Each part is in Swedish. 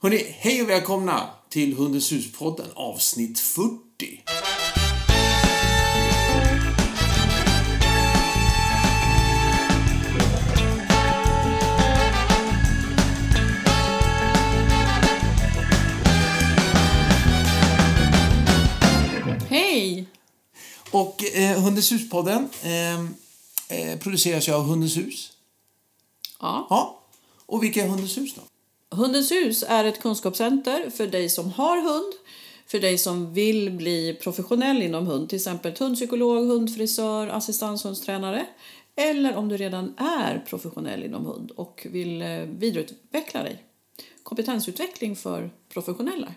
Hörrni, hej och välkomna till Hundens hus-podden avsnitt 40. Hej! Och eh, Hundens hus-podden eh, eh, produceras ju av Hundens hus. Ja. Ja. Och vilka är Hundens hus då? Hundens hus är ett kunskapscenter för dig som har hund, för dig som vill bli professionell inom hund, till exempel hundpsykolog, hundfrisör, assistanshundstränare. Eller om du redan är professionell inom hund och vill eh, vidareutveckla dig. Kompetensutveckling för professionella.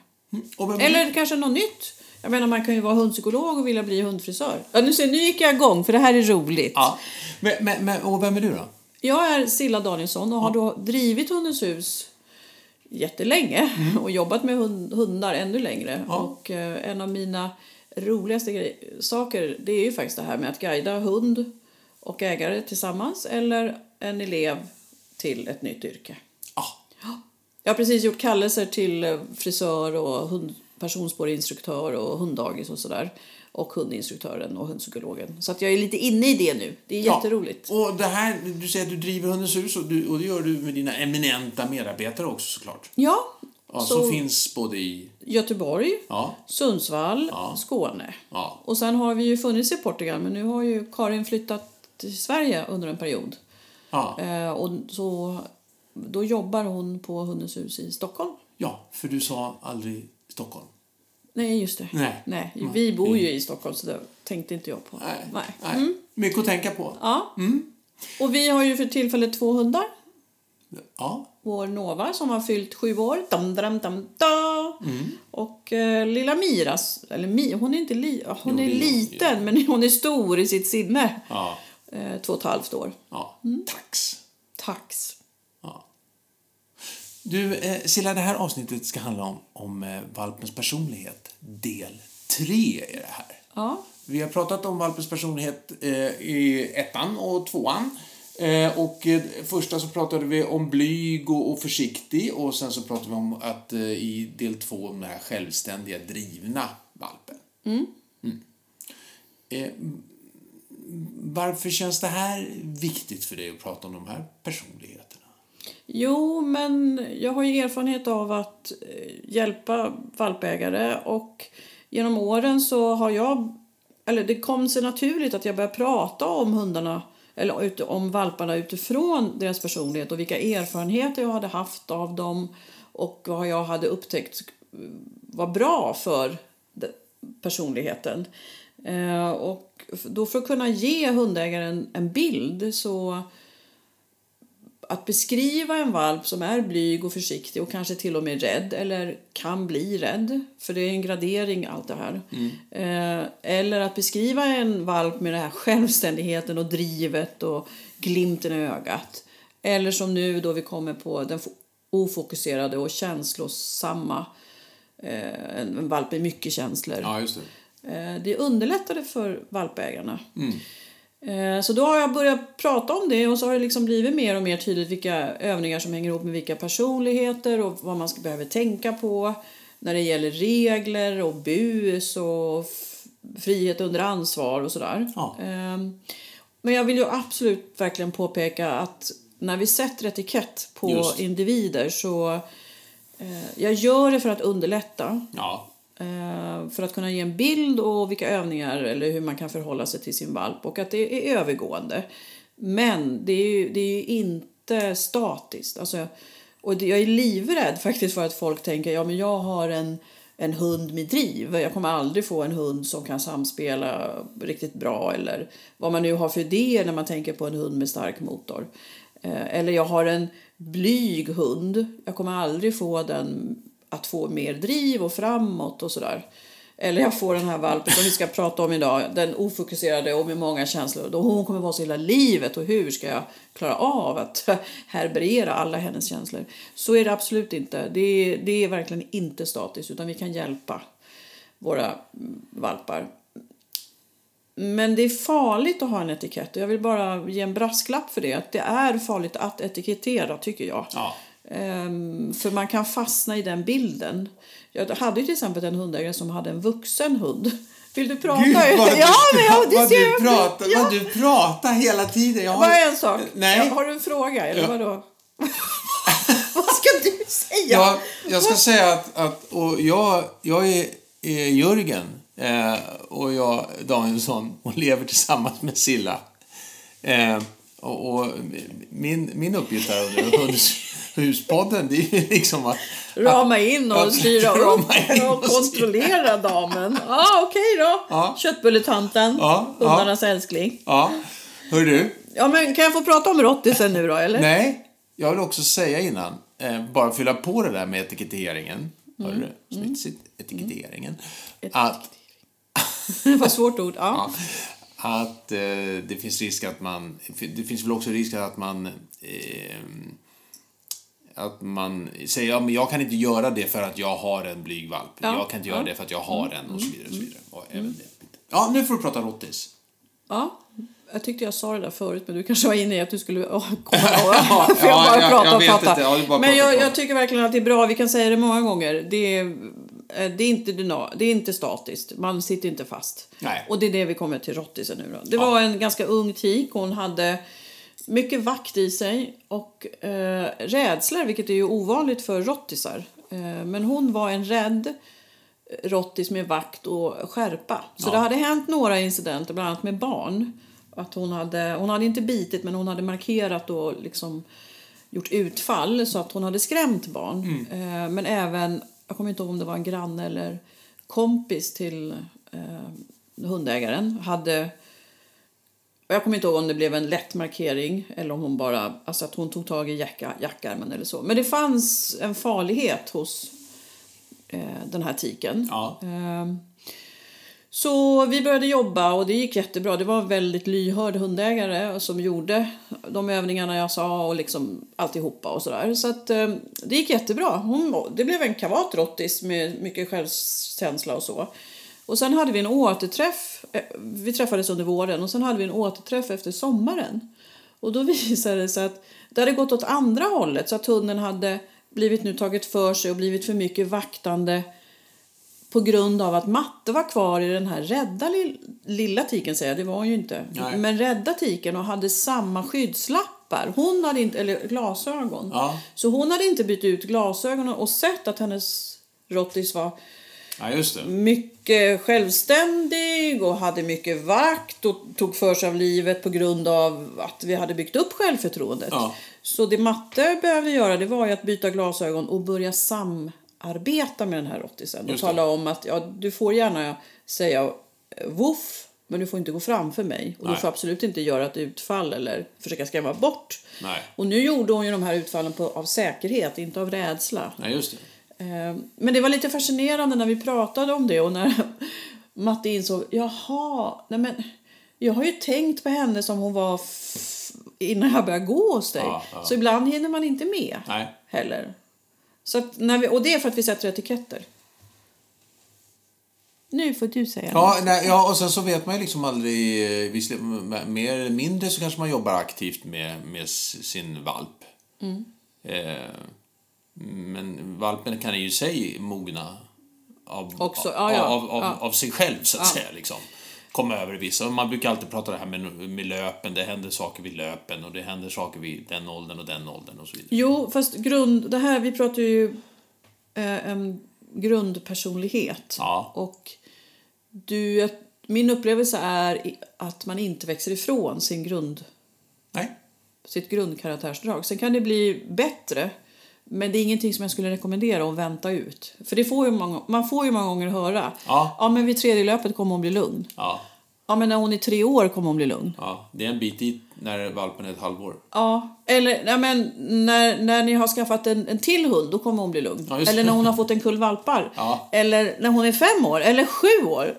Vem, Eller kanske något nytt. Jag menar man kan ju vara hundpsykolog och vilja bli hundfrisör. Ja, nu, ser, nu gick jag igång för det här är roligt. Ja. Men, men, men, och vem är du då? Jag är Silla Danielsson och har då drivit Hundens hus jättelänge och jobbat med hund, hundar ännu längre. Ja. Och eh, en av mina roligaste grej, saker det är ju faktiskt det här med att guida hund och ägare tillsammans eller en elev till ett nytt yrke. Ja. Jag har precis gjort kallelser till eh, frisör och hund, personspårinstruktör och hunddagis och sådär. Och hundinstruktören och hundpsykologen. Så att jag är lite inne i det nu. Det är Ja. jätteroligt. Och det här, du säger att du driver Hundens hus och, du, och det gör du med dina eminenta medarbetare också såklart. Ja, Ja, så Som finns både i... Göteborg, Ja. Sundsvall, Ja. Skåne. Ja. Och sen har vi ju funnits i Portugal men nu har ju Karin flyttat till Sverige under en period. Ja. Eh, och så, då jobbar hon på Hundens hus i Stockholm. ja, för du sa aldrig Stockholm. Nej, just det. Nej. Nej, vi bor ju i Stockholm så det tänkte inte jag på. Nej. Nej. Nej. Mm. Mycket att tänka på. Ja. Och vi har ju för tillfället två hundar. Ja. Vår Nova som har fyllt sju år. Dam, dam, dam, da. Mm. Och eh, lilla Miras, eller Mi, hon är inte li, ja, hon Jo, är liten men hon är stor i sitt sinne. Ja. Eh, två och ett halvt år. ja. Tax. Tax. Du, eh, Silla, det här avsnittet ska handla om, om eh, valpens personlighet. Del 3 är det här. Ja. Vi har pratat om valpens personlighet eh, i ettan och tvåan. Eh, och första så pratade vi om blyg och, och försiktig och sen så pratade vi om att i del två om den här självständiga, drivna valpen. Mm. Eh, varför känns det här viktigt för dig att prata om de här personligheterna? Jo, men jag har ju erfarenhet av att eh, hjälpa valpägare och genom åren så har jag, eller det kom sig naturligt att jag började prata om hundarna eller ut- om valparna utifrån deras personlighet och vilka erfarenheter jag hade haft av dem och vad jag hade upptäckt eh, var bra för personligheten. Eh, och då för att kunna ge hundägaren en bild så att beskriva en valp som är blyg och försiktig och kanske till och med rädd eller kan bli rädd, för det är en gradering allt det här. Eh, eller att beskriva en valp med den här självständigheten och drivet och glimten i ögat. Eller som nu då vi kommer på den fo- ofokuserade och känslosamma, eh, en, valp med mycket känslor. Ja, det. Eh, Det underlättade för valpägarna. Eh, Så då har jag börjat prata om det och så har det liksom blivit mer och mer tydligt vilka övningar som hänger ihop med vilka personligheter och vad man ska behöver tänka på när det gäller regler och bus och frihet under ansvar och sådär. Ja. Ehm, Men jag vill ju absolut verkligen påpeka att när vi sätter etikett på Just. individer så eh, jag gör det för att underlätta. Ja, Eh, Eh, för att kunna ge en bild och vilka övningar eller hur man kan förhålla sig till sin valp och att det är övergående. Men det är ju, det är ju inte statiskt. Alltså, och jag är livrädd faktiskt för att folk tänker ja men jag har en, en hund med driv. Jag kommer aldrig få en hund som kan samspela riktigt bra eller vad man nu har för idéer när man tänker på en hund med stark motor. Eh, eller jag har en blyg hund. Jag kommer aldrig få den att få mer driv och framåt och sådär. Eller jag får den här valpen som vi ska prata om idag, den ofokuserade och med många känslor. Då hon kommer vara så hela livet och hur ska jag klara av att härbärgera alla hennes känslor? Så är det absolut inte. Det är, det är verkligen inte statiskt utan vi kan hjälpa våra mm, valpar. Men det är farligt att ha en etikett och jag vill bara ge en brasklapp för det. Att det är farligt att etikettera tycker jag. Ja. Ehm, för man kan fastna i den bilden. Jag hade till exempel en hundägare som hade en vuxen hund. Vill du prata? Gud, vad du, ja, men jag, det vad, ser du jag. pratar, ja. vad du pratar hela tiden. Jag har, Bara en sak. Nej. Har du en fråga? Eller Ja. vadå? Vad ska du säga? Jag, jag ska säga att, att och jag, jag är, är Jörgen eh, och jag, Danielsson, och lever tillsammans med Silla. Eh, och, och min, min uppgift här under Huspodden, det är ju liksom att... Rama in och Ja, styra upp och kontrollera damen. Ja, ah, okej då. Ja. Köttbulletanten, Ja, ja. hundarnas älskling. Ja, hör du? Ja, men kan jag få prata om rottisen nu då, eller? Nej, jag vill också säga innan, eh, bara fylla på det där med etiketteringen. Hör Mm. du? Snitsigt, etiketteringen. Att, Det var ett svårt ord. Ja. ja, att eh, det finns risk att man... Det finns väl också risk att man... Eh, att man säger ja, men jag kan inte göra det för att jag har en blyg valp. Ja, Jag kan inte göra ja. Mm. det för att jag har en och så vidare. Och så vidare. Och även det. Ja, nu får du prata rottis. ja. Jag tyckte jag sa det där förut, men du kanske var inne i att du skulle åh, komma Ja, jag ja, bara jag- prata jag och prata. inte. Ja, är bara men jag, jag tycker verkligen att det är bra, vi kan säga det många gånger. Det är, eh, det är, inte, det är inte statiskt, man sitter inte fast. Nej. Och det är det vi kommer till rottisen nu då. Det var en ganska ung tik, hon hade mycket vakt i sig och eh, rädslor, vilket är ju ovanligt för rottisar. Eh, men hon var en rädd rottis med vakt och skärpa. Så Ja. det hade hänt några incidenter, bland annat med barn. Att hon, hade, hon hade inte bitit, men hon hade markerat och liksom gjort utfall så att hon hade skrämt barn. Eh, men även, jag kommer inte ihåg om det var en granne eller kompis till eh, hundägaren, hade jag kommer inte ihåg om det blev en lätt markering eller om hon bara, alltså att hon tog tag i jacka, jackarmen eller så. Men det fanns en farlighet hos eh, den här tiken. Ja. Ehm, så vi började jobba och det gick jättebra. Det var väldigt lyhörd hundägare som gjorde de övningarna jag sa och liksom alltihopa och sådär. Så att eh, det gick jättebra. Hon, det blev en kavat rottis med mycket självkänsla och så. Och sen hade vi en återträff. eh, Vi träffades under våren och sen hade vi en återträff efter sommaren. Och då visade det sig att det hade gått åt andra hållet så att hunden hade blivit nu tagit för sig och blivit för mycket vaktande på grund av att Matte var kvar i den här rädda lill- lilla tiken, säger jag, det var hon ju inte. Nej. Men rädda tiken och hade samma skyddslappar. Hon hade inte, eller glasögon. Ja. Så hon hade inte bytt ut glasögonen och sett att hennes rottis var Ja, mycket självständig och hade mycket vakt och tog för sig av livet på grund av att vi hade byggt upp självförtroendet. Ja. Så det Matte behövde göra det var att byta glasögon och börja samarbeta med den här rottisen. Och tala om att ja, du får gärna säga eh, voff men du får inte gå framför mig. Och du Nej. får absolut inte göra ett utfall eller försöka skrämma bort. Nej. Och nu gjorde hon ju de här utfallen på, av säkerhet, inte av rädsla. Nej, just det. Eh, Men det var lite fascinerande när vi pratade om det och när Matte insåg, jaha, nej men jag har ju tänkt på henne som hon var innan jag började gå hos dig. Ja, ja. Så ibland hinner man inte med Nej. heller. Så när vi, och det är för att vi sätter etiketter. Nu får du säga Ja, nej, ja, och sen så vet man ju liksom aldrig... eh, visserligen, Mer eller mindre så kanske man jobbar aktivt med, med sin valp. Mm. Eh, men valpen kan ju i sig mogna av, Också, ja, ja, av, av, ja. av sig själv, så att säga. Liksom. Komma över vissa. Man brukar alltid prata det här med, med löpen. Det händer saker vid löpen och det händer saker vid den åldern och den åldern och så vidare. Jo, fast grund, det här, vi pratar ju eh, en grundpersonlighet. Och du, min upplevelse är att man inte växer ifrån sin grund, Nej. sitt grundkaraktärsdrag. Sen kan det bli bättre, men det är ingenting som jag skulle rekommendera att vänta ut. För det får ju många, man får ju många gånger höra Ja. ja, men vid tredje löpet kommer hon bli lugn. Ja, Ja, men när hon är tre år kommer hon bli lugn. ja. Det är en bit dit när valpen är ett halvår. Ja, eller nej, men när, när ni har skaffat en, en till hund, då kommer hon bli lugn. Ja, eller när hon har fått en kull valpar. Ja. Eller när hon är fem år, eller sju år.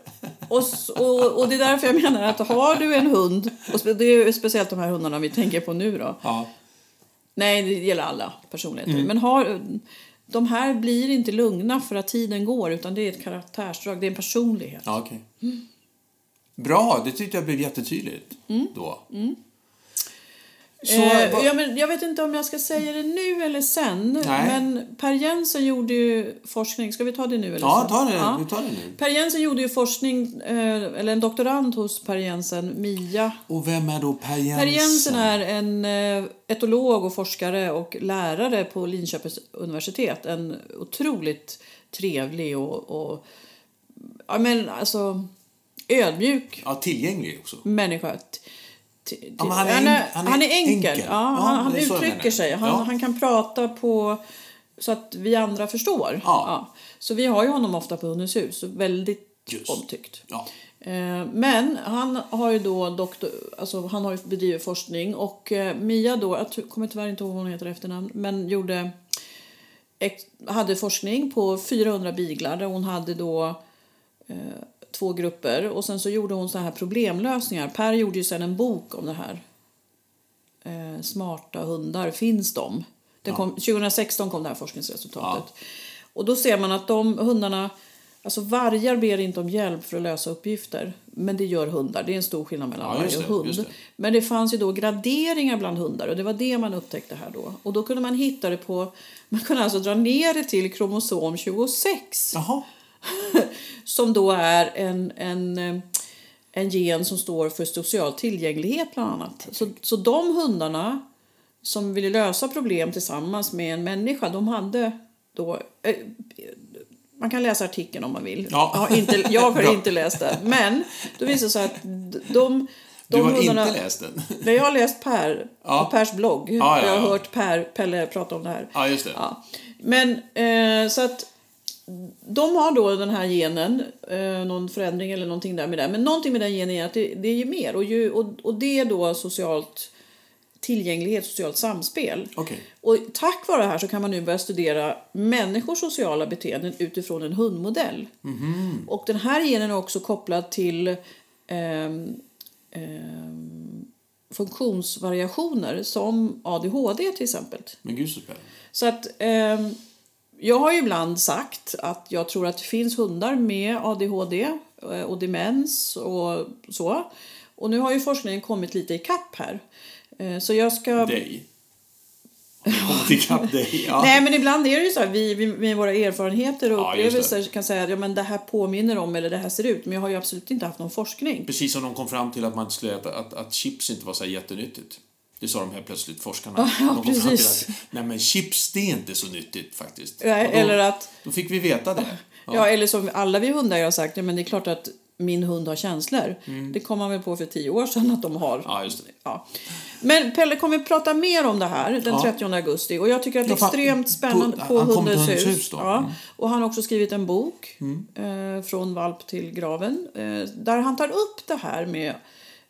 Och, och, och det är därför jag menar att har du en hund, och det är speciellt de här hundarna vi tänker på nu då. Ja. Nej, det gäller alla personligheter. Mm. Men har, de här blir inte lugna för att tiden går, utan det är ett karaktärsdrag, det är en personlighet. Ja, okej. Bra, det tyckte jag blev jättetydligt Mm. då. Så, eh, vad- ja, men jag vet inte om jag ska säga det nu eller sen. Nej. Men Per Jensen gjorde ju forskning. Ska vi ta det nu eller ja, ta det, Ja. vi tar det nu. Per Jensen gjorde ju forskning, eh, eller en doktorand hos Per Jensen, Mia. Och vem är då Per Jensen? Per Jensen är en eh, etolog och forskare och lärare på Linköpings universitet. En otroligt trevlig och, och ja, men alltså, ödmjuk Ja, tillgänglig också. människa. Ja, han är han, är, han han är är enkel. enkel. Ja, han han är uttrycker sig. Han, Ja. han kan prata på så att vi andra förstår. Ja. Så vi har ju honom ofta på Hundens hus. Väldigt Just. omtyckt. Eh, Men han har ju då doktor, alltså han har ju bedrivit forskning och eh, Mia då, jag kommer tyvärr inte ihåg vad hon heter efternamn, men gjorde hade forskning på 400 biglar där hon hade då eh, två grupper och sen så gjorde hon så här problemlösningar. Per gjorde ju sen en bok om det här. Eh, smarta hundar, finns de? Den kom, 2016 kom det här forskningsresultatet. Och då ser man att de hundarna, alltså vargar ber inte om hjälp för att lösa uppgifter. Men det gör hundar, det är en stor skillnad mellan Ja, varg och hund. det. Men det fanns ju då graderingar bland hundar och det var det man upptäckte här då. Och då kunde man hitta det på, man kunde alltså dra ner det till kromosom 26 Jaha. som då är en, en, eh, en gen som står för social tillgänglighet bland annat. Så, så de hundarna som ville lösa problem tillsammans med en människa, de hade då... Eh, man kan läsa artikeln om man vill. Ja. Jag har inte, jag har inte läst den. Men då visar det sig att de, de Du har hundarna, inte läst den? Nej, jag har läst Per Ja. på Pers blogg. Ja, ja, Jag har hört Per, Pelle prata om det här. Ja, just det. Men eh, så att de har då den här genen, eh, någon förändring eller någonting där med det. Men någonting med den genen är att det, det är ju mer och, ju, och, och det är då socialt tillgänglighet, socialt samspel. Okej. Och tack vare det här så kan man nu börja studera människors sociala beteenden utifrån en hundmodell. Och den här genen är också kopplad till ehm, ehm, funktionsvariationer som ADHD till exempel. Men gud så spännande. Så att ehm, jag har ju ibland sagt att jag tror att det finns hundar med ADHD eh, och demens och så. Och nu har ju forskningen kommit lite i kapp här. Eh, Så jag ska... Dig. Ikapp? Ja. Nej, men ibland är det ju så här, vi, med våra erfarenheter och Ja, upplevelser kan säga att ja, men det här påminner om eller det här ser ut. Men jag har ju absolut inte haft någon forskning. Precis som de kom fram till att man skulle äta, att, att chips inte var så jättenyttigt. Det sa de helt plötsligt, forskarna. Ja, precis. att, nej men chips det är inte så nyttigt faktiskt. Nej, då, eller att Då fick vi veta det. Ja. eller som alla vi hundägare har sagt, ja, men det är klart att min hund har känslor. Det kom man väl på för tio år sedan att de har. Mm. Ja, just det. Ja. Men Pelle kommer vi prata mer om det här den Ja. 30 augusti. Och jag tycker att det är Ja, extremt spännande på- på, han Hundens hus. hus då. Ja. Mm. Och han har också skrivit en bok, eh, Från valp till graven, eh, där han tar upp det här med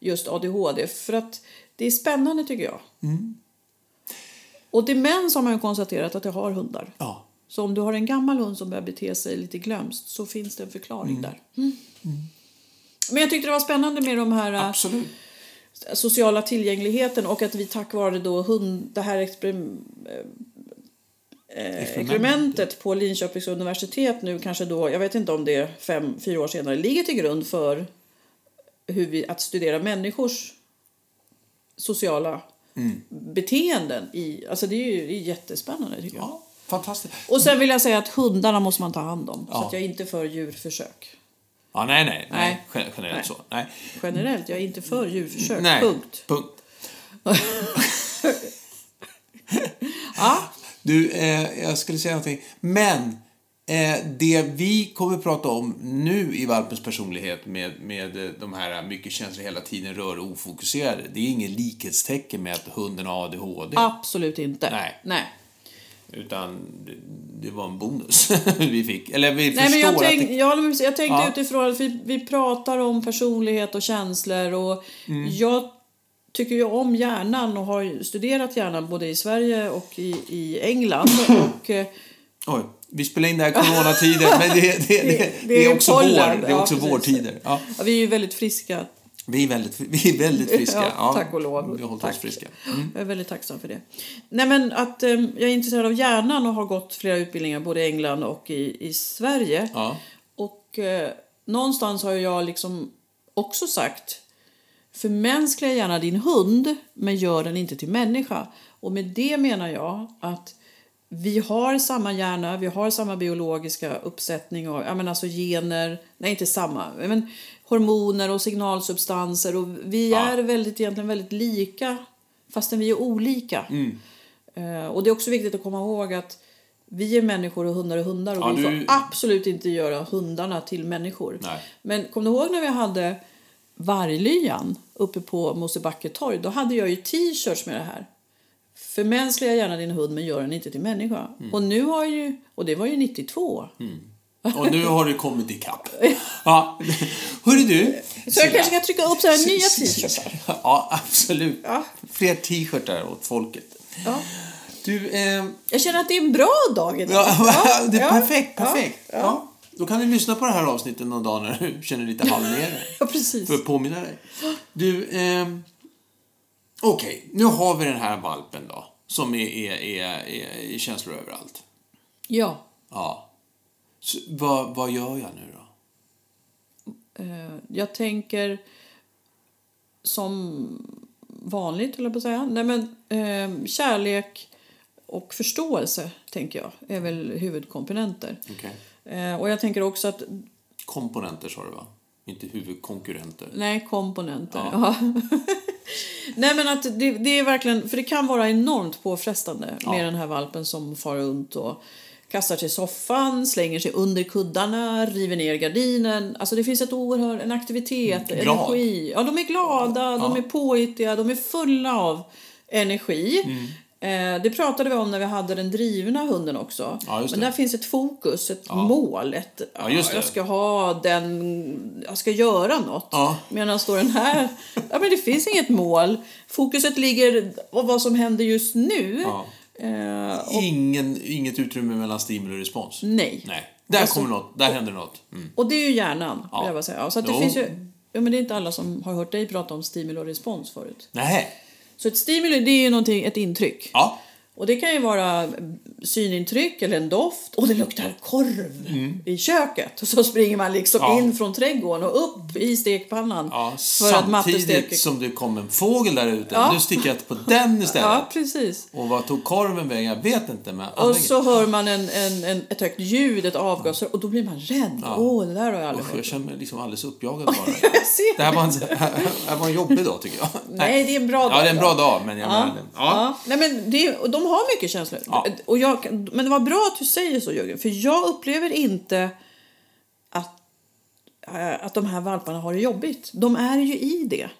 just ADHD. För att det är spännande tycker jag. Mm. Och demens har man ju konstaterat att det har hundar. Ja. Så om du har en gammal hund som börjar bete sig lite glömskt så finns det en förklaring där. Mm. Men jag tyckte det var spännande med de här äh, Absolut. sociala tillgängligheten och att vi tack vare då hund, det här experim, eh, experimentet på Linköpings universitet nu kanske då, jag vet inte om det är fem, fyra år senare, ligger till grund för hur vi, att studera människors sociala beteenden. I, alltså det är ju det är jättespännande tycker jag. Ja, fantastiskt. Och sen vill jag säga att hundarna måste man ta hand om. Så Ja. att jag är inte för djurförsök. Ja, nej, nej, nej. Nej. Gen- Generellt Nej. så. Nej. Generellt, jag är inte för djurförsök. nej. Punkt. Punkt. Ja. Du, eh, jag skulle säga någonting. Men det vi kommer att prata om nu i valpens personlighet med, med eh, de här mycket känslor hela tiden rör och ofokuserade. Det är ingen likhetstecken med att hunden har ADHD. Absolut inte. Nej. Nej. Utan det, var en bonus vi fick. Eller vi Nej, men jag, att... tänk, det, jag, jag tänkte Ja. utifrån att vi, vi pratar om personlighet och känslor. Och Mm. Jag tycker ju om hjärnan och har studerat hjärnan både i Sverige och i, i England. Och, eh, oj, vi spelar in det här coronatider, men det, det, det, det, är också vår. pollen. Det är Ja, också precis. vårtider. Ja, ja, vi är ju väldigt friska. vi, är väldigt, vi är väldigt friska. Ja, tack och lov. Vi har hållit Tack. oss friska. Jag är väldigt tacksam för det. Nej, men att eh, jag är intresserad av hjärnan och har gått flera utbildningar både i England och i, i Sverige. Ja. Och eh, någonstans har jag liksom också sagt förmänskliga gärna din hund, men gör den inte till människa. Och med det menar jag att vi har samma hjärna, vi har samma biologiska uppsättning och jag menar alltså gener, nej inte samma, men hormoner och signalsubstanser och vi Ja. är väldigt, egentligen väldigt lika fastän vi är olika. Mm. Eh, och det är också viktigt att komma ihåg att vi är människor och hundar är hundar och Ja, vi du- får absolut inte göra hundarna till människor. Nej. Men kom du ihåg när vi hade varglyan uppe på Mosebacke torg? Då hade jag ju t-shirts med det här. Förmänskliga gärna din hund men gör den inte till människa. Mm. Och nu har ju, och det var ju 92. Och nu har du kommit ikapp. Ja. Hörru du. Så jag kanske ska trycka upp så här nya t-shirtar. Ja, absolut. Ja. Fler t-shirtar åt folket. Ja. Du, eh, Jag känner att det är en bra dag idag. ja, det är perfekt, perfekt. Ja, Då kan du lyssna på det här avsnittet någon dag när du känner dig lite halvnere. ja precis. För att påminna dig. Du, ehm, okej, nu har vi den här valpen då. Som är, är, är, är, är känslor överallt. Ja. Ja. Så, vad, vad gör jag nu då? Eh, jag tänker som vanligt, eller på att säga. Nej, men, eh, kärlek och förståelse, tänker jag, är väl huvudkomponenter. Okej. Eh, och jag tänker också att, Komponenter sa du va? Inte huvudkonkurrenter. nej, komponenter. Ja. nej, men att det, det är verkligen, för det kan vara enormt påfrestande Ja. med den här valpen som far runt och kastar sig i soffan, slänger sig under kuddarna, river ner gardinen. Alltså det finns ett oerhört, en aktivitet, Glad. energi. Ja, de är glada, de är påhittiga, de är fulla av energi. Mm. Eh, det pratade vi om när vi hade den drivna hunden också. Ja, Men där finns ett fokus, ett mål. Ett, Ja. Jag ska ha den, jag ska göra något. Ja. Medan står den här, ja men det finns inget mål. Fokuset ligger på vad som händer just nu. Ja. Eh, Ingen, inget utrymme mellan stimuli och respons. nej. Nej. Där Alltså- kommer något. Där händer något. Mm. Och det är ju hjärnan, Ja. jag säga. Ja, så det Jo. finns ju, ja, men det är inte alla som har hört dig prata om stimuli och respons förut. Nej. Så ett stimuli, det är ju någonting, ett intryck. Ja. Och det kan ju vara synintryck eller en doft. Och det luktar korv i köket. Och så springer man liksom Mm. Ja. in från trädgården och upp i stekpannan. Ja, för att matte steker. som det kom en fågel där ute. Ja. Nu sticker jag på den istället. Ja, precis. Och vad tog korven vägen? Jag vet inte. Men Och så hör man en, en, en, ett högt ljud, ett avgasrör, och då blir man rädd. Åh, det där har jag aldrig Usch, jag känner mig liksom alldeles uppjagad bara. Jag ser Det här var en, det här var en jobbig dag tycker jag. Nej, det är en bra dag. Ja, det är en bra dag. Men jag Ja. menar, ja. Nej, men det, och de har mycket känslor. Ja. Och jag, men det var bra att du säger så, Jörgen. För jag upplever inte att, äh, att de här valparna har det jobbigt. De är ju i det.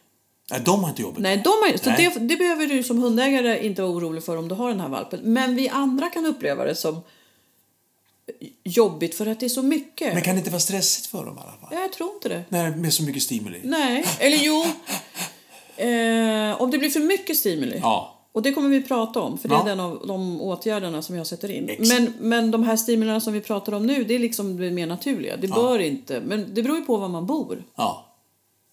Nej, de har inte jobbet. Nej, de har, så Nej. det, det behöver du som hundägare inte vara orolig för om du har den här valpen. Men vi andra kan uppleva det som jobbigt för att det är så mycket. Men kan det inte vara stressigt för dem i alla fall? Ja, Jag tror inte det. Det är så mycket stimuli. Nej, eller jo. Eh, om det blir för mycket stimuli. Ja. Och det kommer vi prata om, för det Ja. är den av de åtgärderna som jag sätter in. Exakt. Men, men de här stimulerna som vi pratar om nu, det är liksom det mer naturliga. Det bör inte, men det beror ju på var man bor. Ja.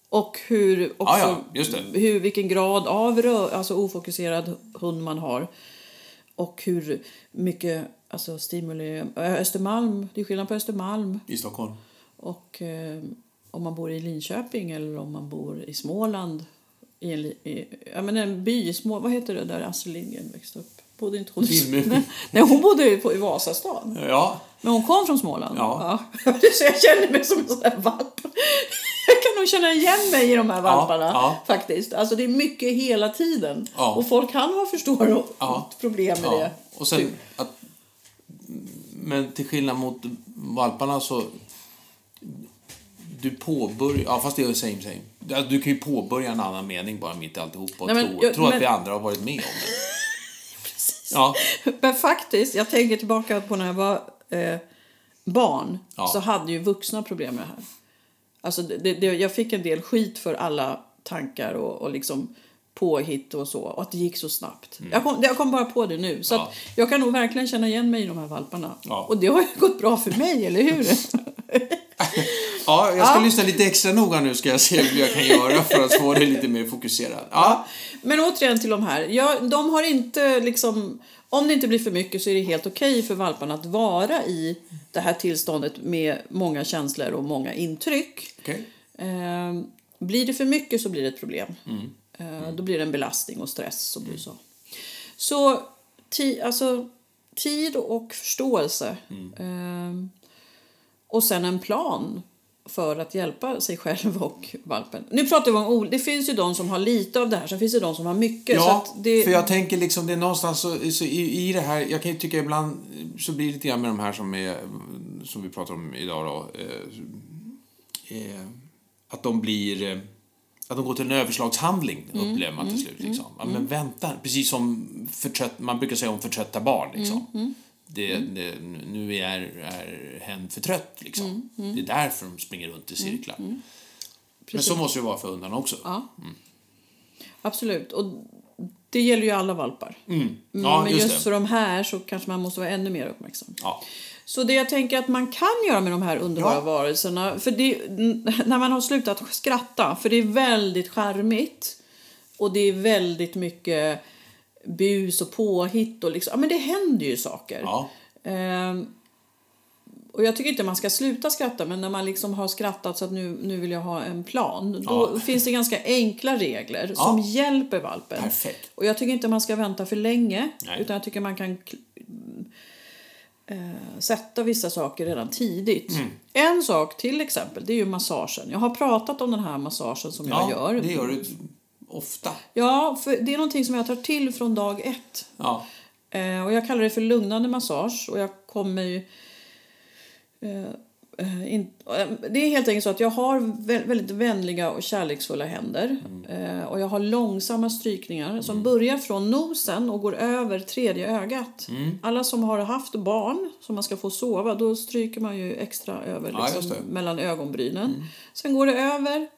Och hur, också, Ja, ja. Hur, vilken grad av rö, alltså ofokuserad hund man har. Och hur mycket alltså stimuli... Östermalm, det är skillnad på Östermalm I Stockholm. och eh, om man bor i Linköping eller om man bor i Småland. I en, i, ja, men en by Små... Vad heter det där Astrid Lindgren växte upp? Bodde inte hon i-. Nej, hon bodde ju på, i Vasastan. Ja. Men hon kom från Småland. Ja. Ja. Så jag känner mig som en sån där valp. Jag kan nog känna igen mig i de här valparna. ja. Faktiskt. Alltså det är mycket hela tiden. Ja. Och folk kan ha förstår och Ja. problem med ja. det. Och sen Typ. att... Men till skillnad mot valparna så... Du påbörjar... Ja, fast det är same same. Du- Du kan ju påbörja en annan mening bara mitt i alltihop och Nej, men tro, jag- tro att men- vi andra har varit med om det. Ja. Men faktiskt, jag tänker tillbaka på när jag var eh, barn. Ja. Så hade ju vuxna problem med det här. Alltså det, det, jag fick en del skit för alla tankar och, och liksom påhitt och så. Och att det gick så snabbt. Jag, kom, jag kom bara på det nu. Så Mm. Ja. att jag kan nog verkligen känna igen mig i de här valparna. Ja. Och det har ju gått bra för mig, eller hur? Ja, jag ska Ja. lyssna lite extra noga nu ska jag se hur jag kan göra för att få dig lite mer fokuserad. Ja. Men återigen till de här. Ja, de har inte liksom... Om det inte blir för mycket så är det helt okej för valparna att vara i det här tillståndet med många känslor och många intryck. Okej. Ehm, blir det för mycket så blir det ett problem. Mm. Eh, Då blir det en belastning och stress och blir så. Så ti, alltså, tid och förståelse. Mm. Eh, och sen en plan för att hjälpa sig själv och valpen. Nu pratar vi om Det finns ju de som har lite av det här, sen finns det de som har mycket. Ja, det, för jag tänker liksom, det är någonstans så, så i, i det här, jag kan ju tycka ibland så blir det lite grann med de här som, är, som vi pratar om idag då, eh, eh, att de blir, eh, att de går till en överslagshandling, Mm, upplever man till slut. Liksom. Ja, men vänta, precis som förtrött, man brukar säga om förtrötta barn. Liksom. Mm, Det, det, nu är, är hen för trött, liksom. Mm, Det är därför de springer runt i cirklar. Men så måste det vara för hundarna också. Ja. Absolut. Och det gäller ju alla valpar. Mm. Ja, Men just just det. för de här så kanske man måste vara ännu mer uppmärksam. Ja. Så det jag tänker att man kan göra med de här underbara Ja. varelserna, för det, när man har slutat skratta, för det är väldigt charmigt och det är väldigt mycket bus och påhitt och liksom, ja men det händer ju saker. Ja. Ehm, och jag tycker inte man ska sluta skratta, men när man liksom har skrattat så att nu, nu vill jag ha en plan, då Ja. finns det ganska enkla regler som hjälper valpen. Perfekt. Och jag tycker inte man ska vänta för länge, Nej. utan jag tycker man kan eh, sätta vissa saker redan tidigt. Mm. En sak till exempel, det är ju massagen. Jag har pratat om den här massagen som jag Ja, gör. det gör du ofta. Ja, för det är någonting som jag tar till från dag ett. Ja. Eh, och jag kallar det för lugnande massage och jag kommer ju... Eh, eh, in, eh, det är helt enkelt så att jag har vä- väldigt vänliga och kärleksfulla händer. Eh, och jag har långsamma strykningar som börjar från nosen och går över tredje ögat. Alla som har haft barn som man ska få sova, då stryker man ju extra över Ja, liksom, det. mellan ögonbrynen. Sen går det över,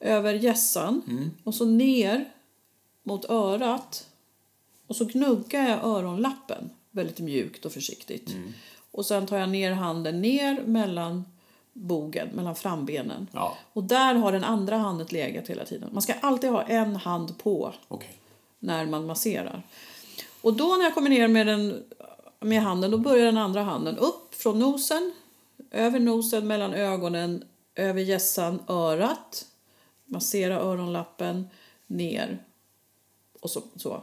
över hjässan och så ner mot örat. Och så gnuggar jag öronlappen väldigt mjukt och försiktigt. Mm. Och sen tar jag ner handen ner mellan bogen, mellan frambenen. Ja, Och där har den andra handen legat hela tiden. Man ska alltid ha en hand på okej. när man masserar. Och då när jag kommer ner med, den, med handen, då börjar den andra handen upp från nosen, över nosen, mellan ögonen, över hjässan, örat, massera öronlappen, ner. Och så. så.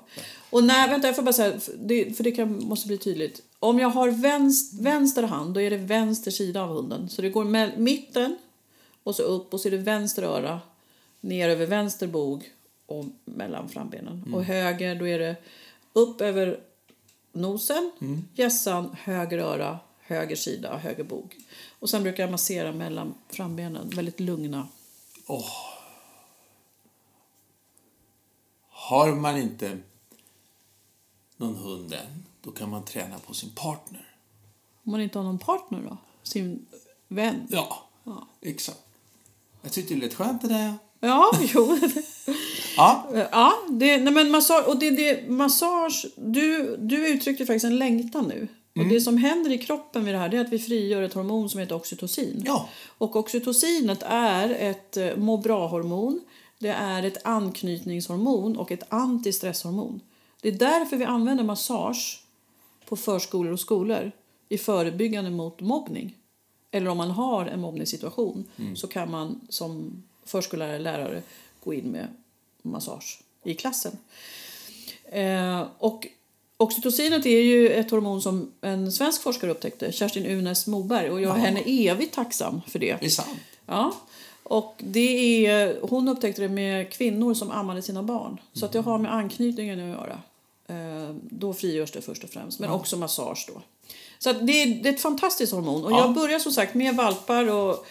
Och när, vänta, jag får bara säga, för det, för det kan, måste bli tydligt. Om jag har vänster, vänster hand, då är det vänster sida av hunden. Så det går med mitten och så upp och så är det vänster öra, ner över vänster bog och mellan frambenen. Och höger, då är det upp över nosen, hjässan, höger öra, höger sida, höger bog. Och sen brukar jag massera mellan frambenen, väldigt lugna. Har man inte någon hund än, då kan man träna på sin partner. Om man inte har någon partner då? Sin vän? Ja, exakt. Jag tyckte det lät skönt det där. Ja, jo. Ja, Ja, det, nej men massage, och det, det, massage du, du uttryckte faktiskt en längtan nu. Och det som händer i kroppen vid det här det är att vi frigör ett hormon som heter oxytocin. Ja. Och oxytocinet är ett eh, må bra-hormon, det är ett anknytningshormon och ett antistresshormon. Det är därför vi använder massage på förskolor och skolor i förebyggande mot mobbning. Eller om man har en mobbningssituation så kan man som förskollärare lärare gå in med massage i klassen. Eh, och oxytocinet är ju ett hormon som en svensk forskare upptäckte, Kerstin Unes Moberg, och jag är henne evigt tacksam för det. det är sant. Ja. Och det är, hon upptäckte det med kvinnor som ammade sina barn. Så att det har med anknytningen att göra. Eh, då frigörs det först och främst, men också massage då. Så det, är, det är ett fantastiskt hormon. Och Ja. jag börjar som sagt med valpar och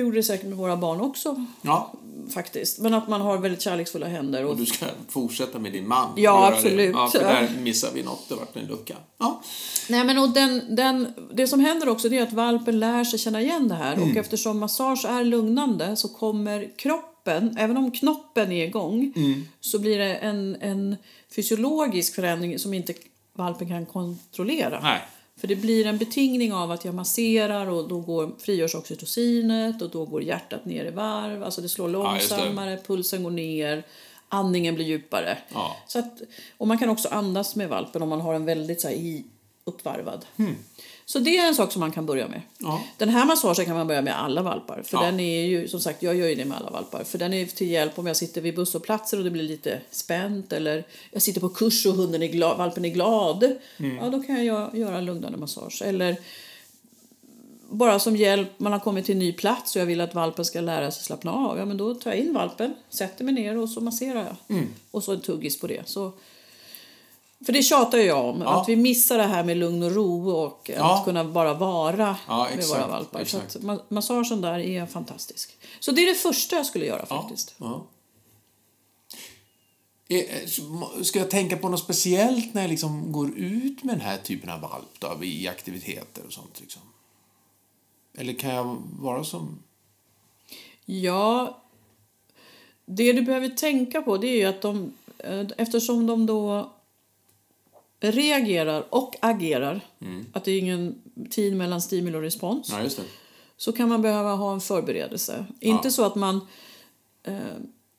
jag gjorde det säkert med våra barn också Ja, faktiskt. Men att man har väldigt kärleksfulla händer. Och och du ska fortsätta med din man. Ja, absolut. Det. Ja, för där missar vi något. Det vart en lucka. Ja, Nej, men och den, den, det som händer också det är att valpen lär sig känna igen det här. Och eftersom massage är lugnande så kommer kroppen, även om knoppen är igång, så blir det en, en fysiologisk förändring som inte valpen kan kontrollera. nej. För det blir en betingning av att jag masserar och då går, frigörs oxytocinet och då går hjärtat ner i varv. Alltså det slår Ja, just det. långsammare, pulsen går ner, andningen blir djupare. Ja. Så att, och man kan också andas med valpen om man har en väldigt så här, i, uppvarvad. Så det är en sak som man kan börja med. Ja. Den här massagen kan man börja med alla valpar. För Ja. den är ju, som sagt, jag gör ju det med alla valpar. För den är till hjälp om jag sitter vid busshållplatser och det blir lite spänt. Eller jag sitter på kurs och hunden är glad, valpen är glad. Ja, då kan jag göra, en lugnande massage. Eller bara som hjälp, man har kommit till en ny plats och jag vill att valpen ska lära sig slappna av. Ja, men då tar jag in valpen, sätter mig ner och så masserar jag. Och så en tuggis på det. Så, för det tjatar jag om, Ja. att vi missar det här med lugn och ro och Ja. att kunna bara vara Ja, med exakt, våra valpar. exakt. Så att ma- massagen där är fantastisk. Så det är det första jag skulle göra faktiskt. Eh, så- Ska jag tänka på något speciellt när jag liksom går ut med den här typen av valp då, i aktiviteter och sånt? Liksom? Eller kan jag vara som... Ja, det du behöver tänka på det är ju att de, eh, eftersom de då reagerar och agerar, att det är ingen tid mellan stimuli och respons, Ja, så kan man behöva ha en förberedelse. Inte så att man... Eh,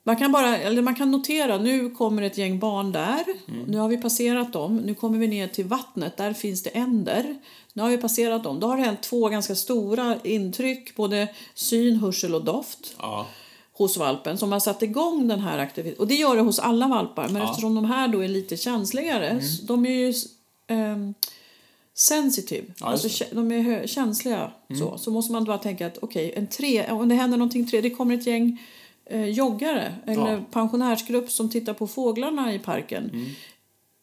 man kan bara, eller man kan notera, nu kommer ett gäng barn där. Nu har vi passerat dem. Nu kommer vi ner till vattnet. Där finns det änder. Nu har vi passerat dem. Då har det hänt två ganska stora intryck, både syn, hörsel och doft Ja. Hos valpen som har satt igång den här aktiviteten. Och det gör det hos alla valpar. Men eftersom de här då är lite känsligare, Mm. de är ju ehm, sensitive, Ja, alltså. Mm. de är känsliga. Så, så måste man bara tänka att okej, en tre, om det händer någonting tre, det kommer ett gäng eh, joggare eller Ja. pensionärsgrupp som tittar på fåglarna i parken. Mm.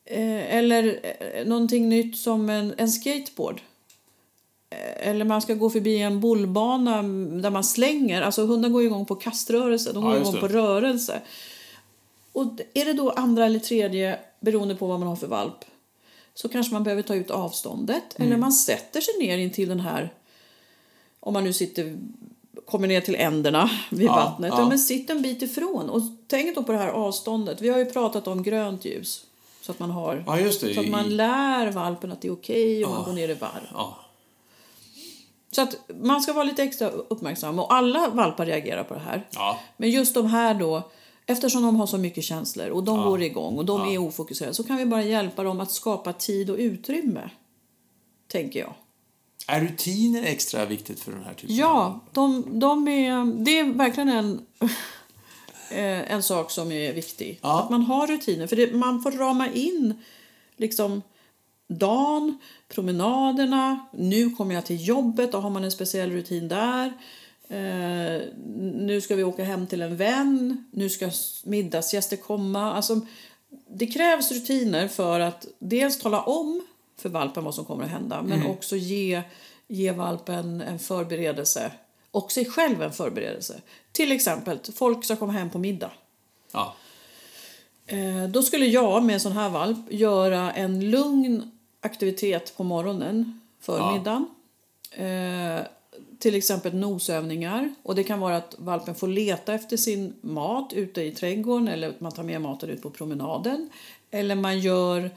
Eh, eller eh, någonting nytt som en, en skateboard. Eh, Eller man ska gå förbi en bollbana där man slänger. Alltså hundar går igång på kaströrelse, de Ja, går just igång på rörelse. Och är det då andra eller tredje, beroende på vad man har för valp, så kanske man behöver ta ut avståndet. Eller Mm. man sätter sig ner in till den här, om man nu sitter, kommer ner till änderna vid Ja, vattnet. Ja. ja. men sitt en bit ifrån. Och tänk då på det här avståndet. Vi har ju pratat om grönt ljus. Så att man har Ja, så att man lär valpen att det är okej om man Ja. går ner i varv. Ja. Så att man ska vara lite extra uppmärksam. Och alla valpar reagerar på det här. Ja. Men just de här då, eftersom de har så mycket känslor och de går igång och de är ofokuserade så kan vi bara hjälpa dem att skapa tid och utrymme. Tänker jag. Är rutiner extra viktigt för den här typen av Ja, de, de är, det är verkligen en, eh, en sak som är viktig. Ja. Att man har rutiner. För det, man får rama in liksom dagen, promenaderna. Nu kommer jag till jobbet, då har man en speciell rutin där. Eh, nu ska vi åka hem till en vän. Nu ska middagsgäster komma. Alltså, det krävs rutiner för att dels tala om för valpen vad som kommer att hända men också ge, ge valpen en förberedelse och sig själv en förberedelse. Till exempel, folk ska komma hem på middag. Ja. Eh, då skulle jag med en sån här valp göra en lugn aktivitet på morgonen för Ja. Eh, till exempel nosövningar. Och det kan vara att valpen får leta efter sin mat ute i trädgården eller att man tar med maten ut på promenaden. Eller man gör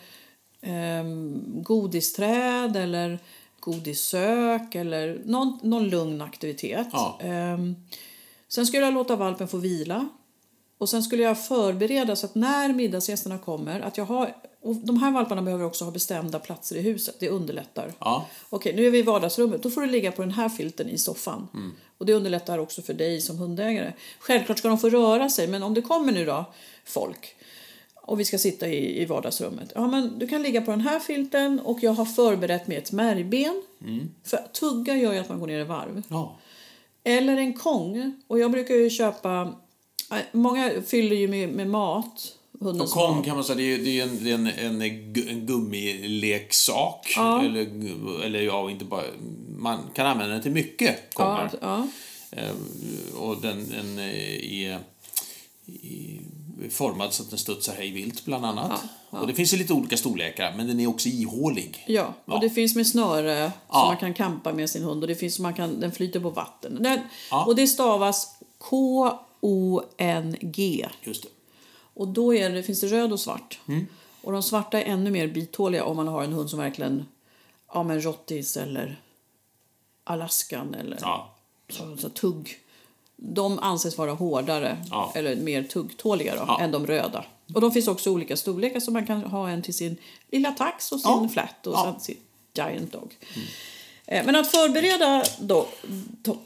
ehm, godisträd eller godissök eller någon, någon lugn aktivitet. Ja. Ehm, sen skulle jag låta valpen få vila. Och sen skulle jag förbereda så att när middagsgästerna kommer att jag har och de här valparna behöver också ha bestämda platser i huset. Det underlättar. Ja. Okej, nu är vi i vardagsrummet. Då får du ligga på den här filten i soffan. Mm. Och det underlättar också för dig som hundägare. Självklart ska de få röra sig, men om det kommer nu då folk och vi ska sitta i, i vardagsrummet. Ja, men du kan ligga på den här filten och jag har förberett med ett märgben. Mm. För tugga gör ju att man går ner i varv. Ja. Eller en kong. Och jag brukar ju köpa... äh, Många fyller ju med, med mat. Och Hundens kom kan man säga, det är, det är en, det är en, en, en gummileksak. Ja. Eller, eller ja, inte bara... Man kan använda den till mycket, Ja, kommer. ja. Eh, och den, den eh, är, är formad så att den studsar hej vilt, bland annat. Ja, ja. Och det finns ju lite olika storlekar, men den är också ihålig. Ja, och Ja. det finns med snöre Ja. som man kan kampa med sin hund och det finns som man kan, den flyter på vatten. Den, Ja. Och det stavas K-O-N-G. Just det. Och då är det, finns det röd och svart. Mm. Och de svarta är ännu mer bitåliga om man har en hund som verkligen, ja men rottis eller alaskan eller Ja. så, så tugg. De anses vara hårdare Ja. eller mer tuggtåliga då, Ja. än de röda. Och de finns också olika storlekar så man kan ha en till sin lilla tax och sin Ja. flat och Ja. sen sin giant dog. Eh, Men att förbereda då,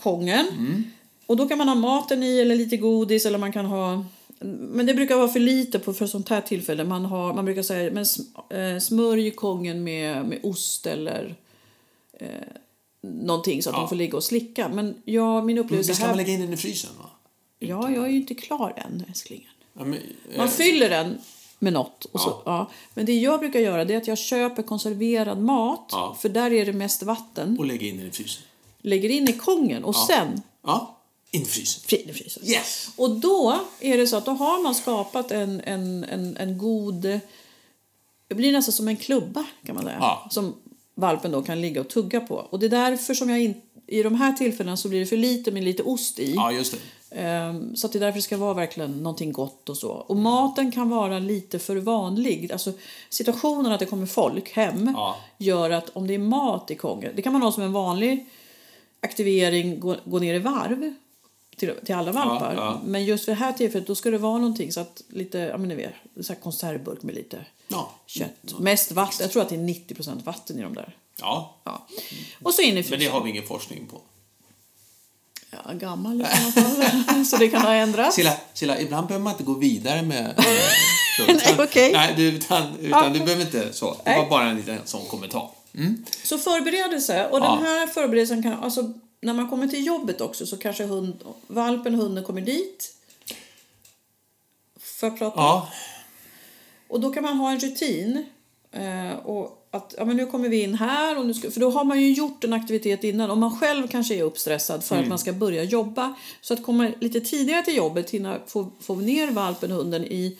kongen. Och då kan man ha maten i eller lite godis eller man kan ha... Men det brukar vara för lite på för sånt här tillfälle. Man, har, man brukar säga men eh, smörj kongen med, med ost eller eh, någonting så att Ja. de får ligga och slicka. Men ja, min upplevelse Visst kan här... man lägga in den i frysen? Va? Ja, jag är ju inte klar än, älsklingen. Ja, men, Man eh, fyller den med något. Och så, Ja. ja. Men det jag brukar göra det är att jag köper konserverad mat. Ja. För där är det mest vatten. och lägga in den i frysen. Lägger in i kongen och sen Ja, in i frysen. fryser. Yes! Och då är det så att då har man skapat en, en, en, en god... Det blir nästan som en klubba kan man säga. Ja. Som valpen då kan ligga och tugga på. Och det är därför som jag in, i de här tillfällena så blir det för lite med lite ost i. Ja, just det. Ehm, Så att det är därför det ska vara verkligen någonting gott och så. Och maten kan vara lite för vanlig. Alltså situationen att det kommer folk hem Ja. gör att om det är mat i kongen, det kan man ha som en vanlig aktivering, gå, gå ner i varv till, till alla valpar. ja. Men just för det här tillfället då ska det vara någonting så att lite, ja men ni vet, så här konservburk med lite Ja. kött. Mest vatten, jag tror att det är 90% vatten i de där. Ja, Ja. Och så in i men det har vi ingen forskning på. Ja, gammal i alla fall. så det kan ha ändrats. Silla, Silla ibland behöver man inte gå vidare med... med Nej, okej. Nej, du, utan, utan du behöver inte så. Det var bara en liten sån kommentar. Mm. Så förberedelse. Och Ja. den här förberedelsen kan... Alltså, när man kommer till jobbet också så kanske hund, valpen, hunden kommer dit. För att prata. Ja, Och då kan man ha en rutin. Eh, och att, ja, men nu kommer vi in här. Och nu ska, för då har man ju gjort en aktivitet innan. Och man själv kanske är uppstressad för att man ska börja jobba. Så att komma lite tidigare till jobbet, hinna få, få ner valpen, hunden i,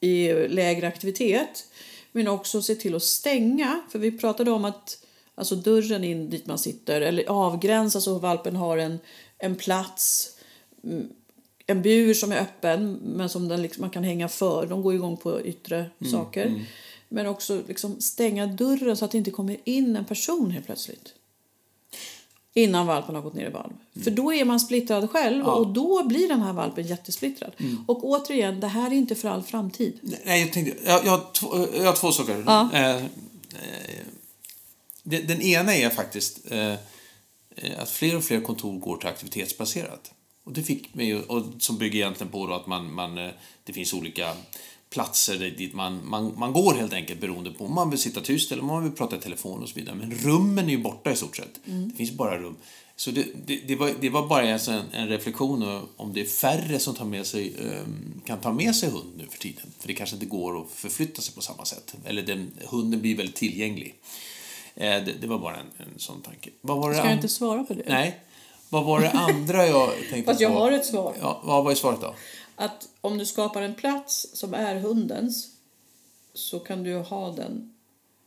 i lägre aktivitet. Men också se till att stänga. För vi pratade om att alltså dörren in dit man sitter eller avgränsa så valpen har en, en plats. mm, En bur som är öppen men som den liksom, man kan hänga för. De går igång på yttre saker. Men också liksom stänga dörren så att det inte kommer in en person helt plötsligt. Innan valpen har gått ner i valv. För då är man splittrad själv och då blir den här valpen jättesplittrad. Och återigen, det här är inte för all framtid. nej, jag tänkte... Jag, jag, har, två, jag har två saker. Ja. Eh, eh, den, den ena är faktiskt eh, eh, att fler och fler kontor går till aktivitetsbaserat. Och det fick mig, och som bygger egentligen på att man, man, eh, det finns olika platser dit man, man, man går helt enkelt beroende på om man vill sitta tyst eller om man vill prata i telefon och så vidare. Men rummen är ju borta i stort sett. Det finns bara rum. Så det, det, det, var, det var bara en, en reflektion om det är färre som tar med sig, ehm, kan ta med sig hund nu för tiden. För det kanske inte går att förflytta sig på samma sätt. Eller den, hunden blir väldigt tillgänglig. Eh, det, det var bara en, en sån tanke. Vad var det Ska jag inte svara på det? Nej. Vad var det andra jag tänkte Fast jag på? har ett svar. Ja, vad var svaret då? Att om du skapar en plats som är hundens så kan du ha den...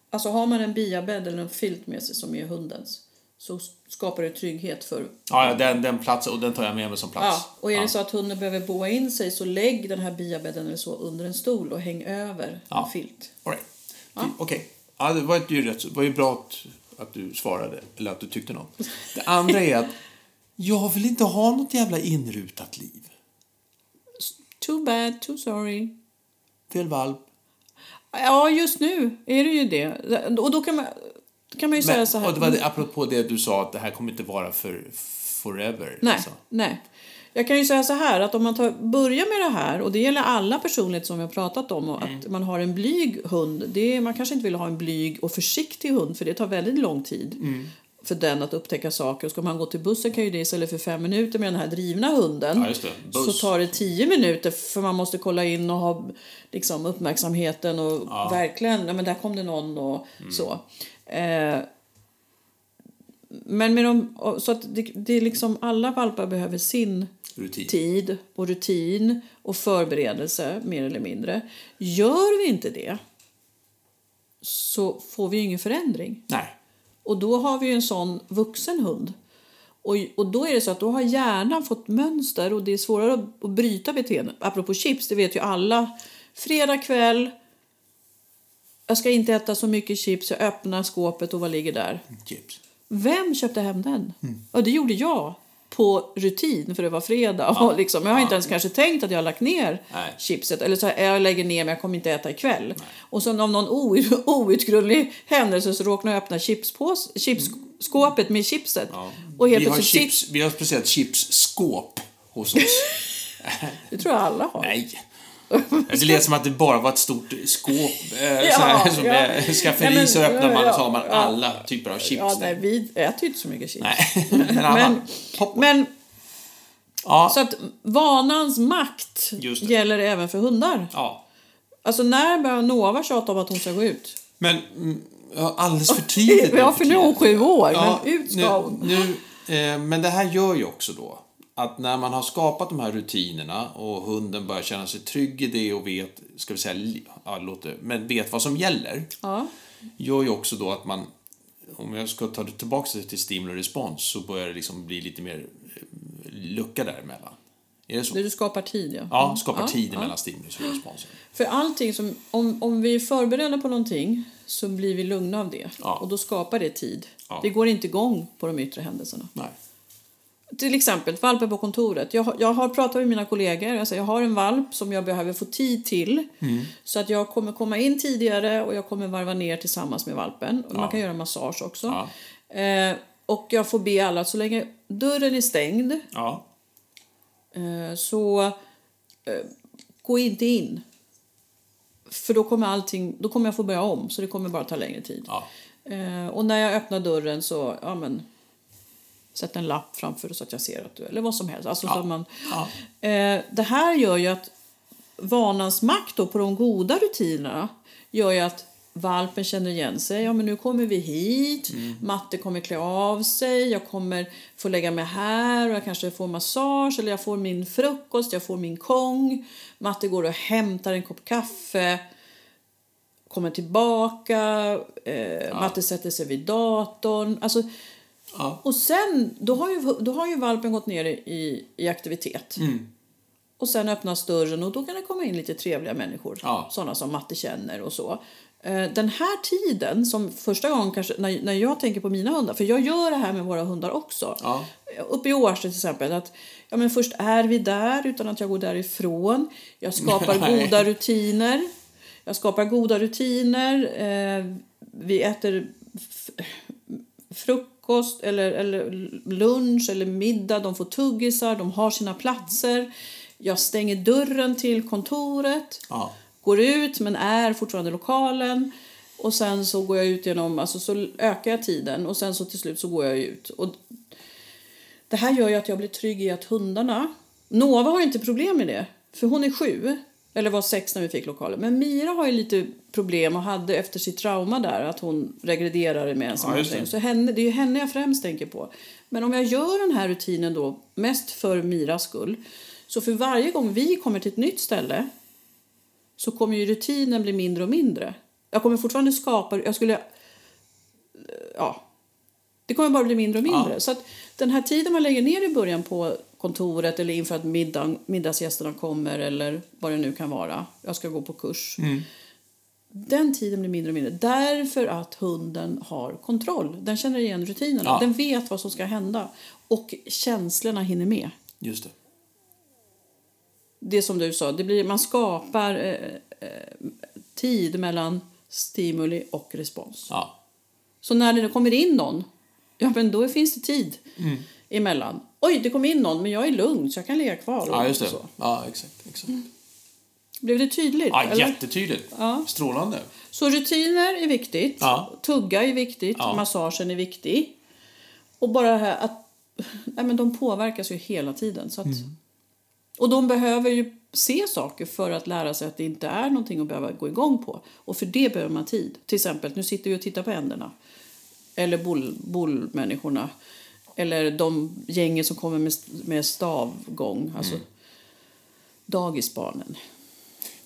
Alltså har man en biabädd eller en filt med sig som är hundens så skapar det trygghet för... Ja, ja, den, den platsen, och den tar jag med mig som plats. Ja, och är det så att hunden behöver boa in sig så lägg den här biabädden eller så under en stol och häng över Ja. en filt. All right. Okej. Ja, det var ju rätt. Var ju bra att, att du svarade, eller att du tyckte något. Det andra är att jag vill inte ha något jävla inrutat liv. Too bad, too sorry. Fel valp. Ja, just nu är det ju det. Och då kan man, då kan man ju säga Men, så här... och det var det, apropå det du sa, att det här kommer inte vara för forever. Nej, liksom. nej. Jag kan ju säga så här att om man tar, börjar med det här och det gäller alla personligheter som har pratat om och Mm. att man har en blyg hund. Det man kanske inte vill ha en blyg och försiktig hund för det tar väldigt lång tid Mm. för den att upptäcka saker. Och ska man gå till bussen kan ju det istället för fem minuter med den här drivna hunden Ja, så tar det tio minuter för man måste kolla in och ha liksom, uppmärksamheten och verkligen, ja men där kom det någon och Mm. så. Eh, men med de, så att det, det är liksom alla valpar behöver sin Rutin. tid och rutin och förberedelse mer eller mindre. Gör vi inte det så får vi ju ingen förändring. Nej. Och då har vi ju en sån vuxen hund. Och, och då är det så att då har hjärnan fått mönster och det är svårare att, att bryta beteenden. Apropå chips, det vet ju alla. Fredag kväll, jag ska inte äta så mycket chips, jag öppnar skåpet och vad ligger där? Chips. Vem köpte hem den? Ja, det gjorde jag. på rutin för det var fredag. Och liksom, jag har inte ens kanske tänkt att jag har lagt ner Nej. chipset. Eller så här, jag lägger ner men jag kommer inte äta ikväll. Och så av någon outgrundlig händelse så råkar jag öppna chipspås, chipsskåpet med chipset. Och helt Vi har, chips, vi har speciellt chipsskåp hos oss. Det tror jag alla har. Nej. Det lät som att det bara var ett stort skåp. Eh, Ja, här, som ja. är skafferi Nej, så öppnar man och så har man alla typer av chips Ja, nej, vi äter ju inte så mycket chips. Nej. Men, Men, men ja, så att vanans makt gäller även för hundar. ja. Alltså när börjar Nova tjata om att hon ska gå ut? Men mm, ja, alldeles för tidigt. Ja, för nu är hon sju år, men ut ska nu, hon. Nu, eh, men det här gör ju också då att när man har skapat de här rutinerna och hunden börjar känna sig trygg i det och vet, ska vi säga, ja, låter, men vet vad som gäller. Ja. Gör ju också då att man, om jag ska ta det tillbaka till stimul och respons, så börjar det liksom bli lite mer eh, lucka däremellan. Är det så? Du skapar tid, ja. Ja, skapar Ja, tid ja. mellan stimulus och respons. För allting som, om, om vi är förberedda på någonting så blir vi lugna av det. Ja. Och då skapar det tid. Vi går inte igång på de yttre händelserna. Nej. Till exempel valpen på kontoret. Jag, har- jag har pratat med mina kollegor. Jag, säger, jag har en valp som jag behöver få tid till. Så att jag kommer komma in tidigare och jag kommer varva ner tillsammans med valpen. Och Man kan göra massage också. Ja. Eh, och jag får be alla att så länge dörren är stängd Ja. eh, så eh, gå inte in. För då kommer allting, då kommer jag få börja om så det kommer bara ta längre tid. Ja. Eh, och när jag öppnar dörren så, ja men Sätt en lapp framför så att jag ser att du, eller vad som helst. Alltså, så att man, Ja. eh, det här gör ju att vanans makt då på de goda rutinerna gör ju att valpen känner igen sig. Ja, men nu kommer vi hit. Matte kommer klä av sig. Jag kommer få lägga mig här och jag kanske får massage eller jag får min frukost, jag får min kong. Matte går och hämtar en kopp kaffe. Kommer tillbaka. Eh, Matte sätter sig vid datorn. Alltså, Ja. och sen, då har ju, då har ju valpen gått ner i, i aktivitet. Mm. Och sen öppnas dörren och då kan det komma in lite trevliga människor. Ja. Sådana som Matte känner och så. Eh, Den här tiden, som första gången kanske, när, när jag tänker på mina hundar, för jag gör det här med våra hundar också. Ja. Uppe i Årsta till exempel, att ja, men först är vi där utan att jag går därifrån. Jag skapar Nej. goda rutiner. Jag skapar goda rutiner. Eh, vi äter f- frukost eller, eller lunch eller middag. De får tuggisar, de har sina platser. Jag stänger dörren till kontoret Ja. går ut men är fortfarande i lokalen. Och sen så går jag ut genom, alltså så ökar jag tiden och sen så till slut så går jag ut. Och det här gör ju att jag blir trygg i att hundarna, Nova har inte problem med det, för hon är sju, eller var sex när vi fick lokalen. Men Mira har ju lite problem och hade efter sitt trauma där att hon regrederade med Ja, det. ensamhet. så henne, det är ju henne jag främst tänker på. Men om jag gör den här rutinen då, mest för Miras skull, så för varje gång vi kommer till ett nytt ställe så kommer ju rutinen bli mindre och mindre. Jag kommer fortfarande skapa... Jag skulle... Ja. Det kommer bara bli mindre och mindre. Ja. Så att den här tiden man lägger ner i början på kontoret eller inför att middag, middagsgästerna kommer eller vad det nu kan vara. Jag ska gå på kurs. Den tiden blir mindre och mindre därför att hunden har kontroll. Den känner igen rutinerna. Ja. Den vet vad som ska hända. Och känslorna hinner med Just det. det som du sa, det blir, man skapar eh, eh, tid mellan stimuli och respons. Ja. Så när det kommer in någon, ja men då finns det tid Mm. emellan. Oj, det kom in någon, men jag är lugn så jag kan ligga kvar. Ja, just det. Så. Ja, exakt. exakt. Blev det tydligt? Ja, eller? jättetydligt. Ja. Strålande. Så rutiner är viktigt, Ja. tugga är viktigt, Ja. massagen är viktig. Och bara det här att nej, men de påverkas ju hela tiden. Så att, Mm. Och de behöver ju se saker för att lära sig att det inte är någonting att behöva gå igång på. Och för det behöver man tid. Till exempel, nu sitter vi och tittar på änderna. Eller bull, bullmänniskorna. Eller de gängen som kommer med, med stavgång. Alltså dagisbarnen.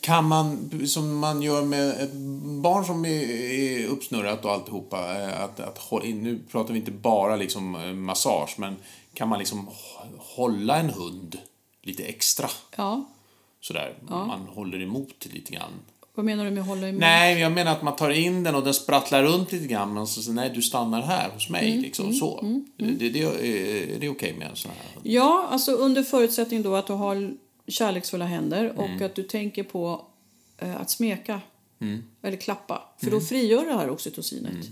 Kan man, som man gör med ett barn som är, uppsnurrat och alltihopa, eh, att, att, nu pratar vi inte bara liksom eh, massage, men kan man liksom hå- hålla en hund lite extra? Ja, Sådär, man håller emot lite grann. Vad menar du med hålla mun? Nej, jag menar att man tar in den och den sprattlar runt lite grann men så nej du stannar här hos mig. Mm, liksom så. Det, det, är det okej med en sån här? Ja, alltså under förutsättning då att du har kärleksfulla händer och Mm. att du tänker på eh, att smeka Mm. eller klappa. För då frigör det här oxytocinet.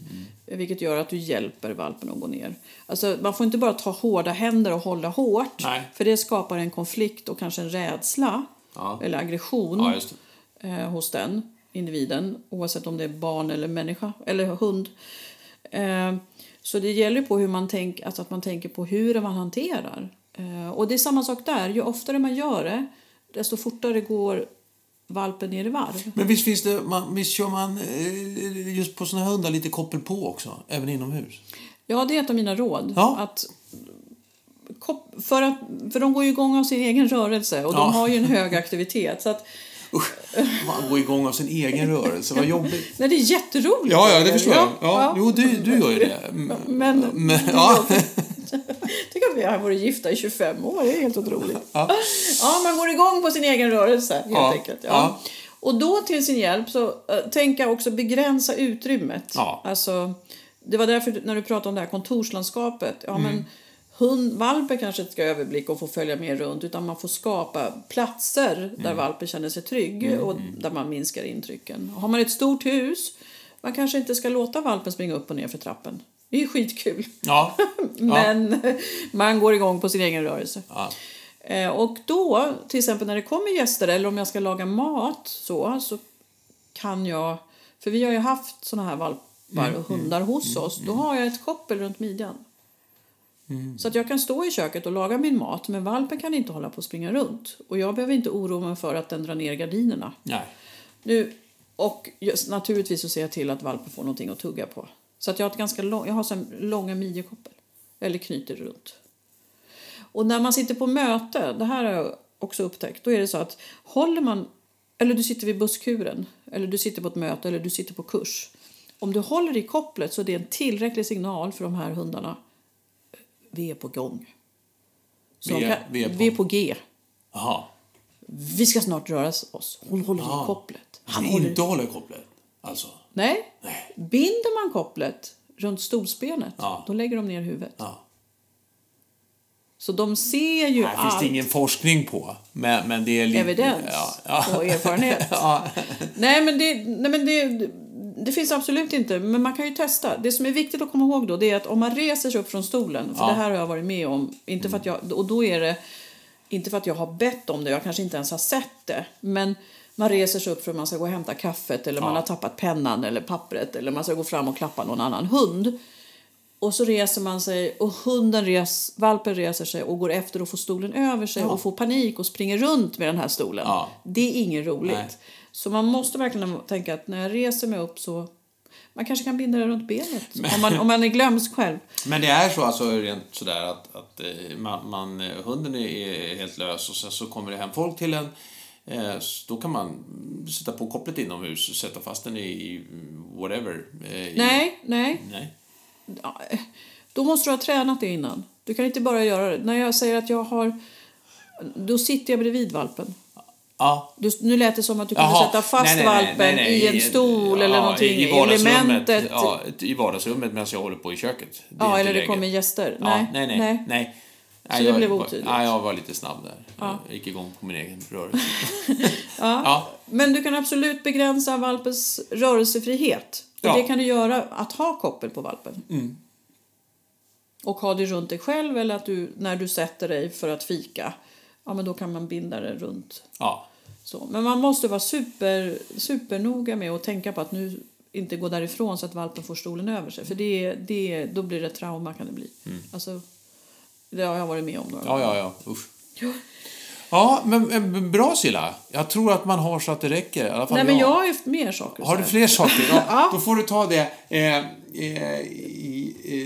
Vilket gör att du hjälper valpen att gå ner. Alltså, man får inte bara ta hårda händer och hålla hårt. Nej. För det skapar en konflikt och kanske en rädsla Ja. eller aggression Ja. Eh, hos den individen. Oavsett om det är barn eller människa eller hund. Eh, så det gäller på hur man tänk, alltså att man tänker på hur man hanterar. Eh, och det är samma sak där. Ju oftare man gör det, desto fortare går valpen ner i varv. Men visst, finns det, man, visst kör man eh, just på såna här hundar lite koppel på också? Även inomhus? Ja, det är ett av mina råd. Ja. Att, för, att, för de går ju igång av sin egen rörelse och Ja. de har ju en hög aktivitet. Så att, Usch, man går igång av sin egen rörelse. Vad jobbigt. nej, det är jätteroligt. Ja, ja, det förstår jag. Ja, ja. Jo, du, du gör ju det. Mm, Men, Men, ja. Tänk att vi har varit gifta i 25 år, det är helt otroligt. Ja. Ja, man går igång på sin egen rörelse helt Ja, enkelt. Ja. ja. Och då till sin hjälp så uh, tänka också begränsa utrymmet. Ja. Alltså, det var därför när du pratade om det här kontorslandskapet. Ja, Mm. men hund, valpen kanske inte ska överblicka och få följa med runt utan man får skapa platser där Mm. valpen känner sig trygg och där man minskar intrycken. Har man ett stort hus, man kanske inte ska låta valpen springa upp och ner för trappen. Det är ju skitkul. Ja. Men man går igång på sin egen rörelse. Ja. Eh, och då, till exempel när det kommer gäster eller om jag ska laga mat så, så kan jag... För vi har ju haft såna här valpar och hundar hos oss. Då har jag ett koppel runt midjan. Så att jag kan stå i köket och laga min mat men valpen kan inte hålla på att springa runt. Och jag behöver inte oroa mig för att den drar ner gardinerna. Nej. Nu, och just, naturligtvis så ser jag till att valpen får någonting att tugga på. Så att jag har, ett ganska lång, jag har så långa midjekoppel. Eller knyter runt. Och när man sitter på möte, det här har jag också upptäckt, då är det så att håller man, eller du sitter vid busskuren, eller du sitter på ett möte, eller du sitter på kurs. Om du håller i kopplet så är det en tillräcklig signal för de här hundarna. Vi är på gång. Så Vi är- vi är på- vi är på G. Jaha. Vi ska snart röra oss. Hon håller i kopplet. Han håller inte håller kopplet? Alltså? Nej. Nej. Binder man kopplet runt stolsbenet, Ja. då lägger de ner huvudet. Ja. Så de ser ju Här finns allt. det ingen forskning på. Men, men det är lite... Evidens Ja, ja. och erfarenhet. Nej, men, det, nej, men det, det finns absolut inte. Men man kan ju testa. Det som är viktigt att komma ihåg då, det är att om man reser sig upp från stolen, för Ja. det här har jag varit med om, inte för att jag, och då är det inte för att jag har bett om det, jag kanske inte ens har sett det, men man reser sig upp för att man ska gå och hämta kaffet eller man Ja. har tappat pennan eller pappret eller man ska gå fram och klappa någon annan hund. Och så reser man sig och hunden res, valpen reser sig och går efter och får stolen över sig Ja. och får panik och springer runt med den här stolen. Ja. Det är inget roligt. Nej. Så man måste verkligen tänka att när jag reser mig upp så man kanske kan binda det runt benet. Om, man, om man är glömsk själv. Men det är så alltså rent sådär att, att eh, man, man, eh, hunden är helt lös och sen så kommer det hem folk till en. Eh, Då kan man sätta på kopplet inomhus och sätta fast den i, i whatever. eh, I, Nej, nej. Nej. Då måste du ha tränat det innan. Du kan inte bara göra det. När jag säger att jag har... Då sitter jag bredvid valpen. Ja. Du, nu lät det som att du kunde Jaha. sätta fast Nej, nej, valpen nej, i en stol ja, eller någonting. I vardagsrummet, ja, i vardagsrummet medan jag håller på i köket. Det Ja, eller det kommer gäster. Ja, Nej, nej, nej. Nej, det jag, blev otydligt. Nej, jag var lite snabb där. Ja. Jag gick igång på min egen rörelse. Ja. Ja. Men du kan absolut begränsa valpens rörelsefrihet. Och Ja. Det kan du göra att ha koppel på valpen. Mm. Och ha det runt dig själv eller att du när du sätter dig för att fika. Ja, men då kan man binda det runt. Ja. Så. Men man måste vara super, supernoga med att tänka på att nu inte gå därifrån så att valpen får stolen över sig. För det, det, då blir det trauma kan det bli. Alltså, det har jag varit med om några Mm. Ja, ja, ja. Usch. Ja, men, men bra Silla. Jag tror att man har så att det räcker. I alla fall Nej, men jag har ju mer saker. Har du fler saker? Ja, Ja. Då får du ta det eh, eh,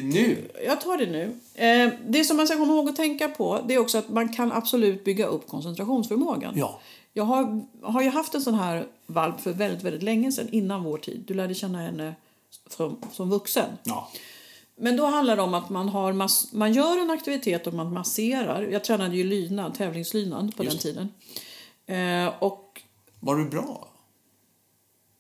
nu. Jag tar det nu. Eh, det som man ska komma ihåg att tänka på det är också att man kan absolut bygga upp koncentrationsförmågan. Ja. Jag har, har ju haft en sån här valp för väldigt, väldigt länge sedan, innan vår tid. Du lärde känna henne som, som vuxen. Ja. Men då handlar det om att man, har mass, man gör en aktivitet och man masserar. Jag tränade ju lydnad, tävlingslydnad på Just den tiden. Eh, och Var du bra?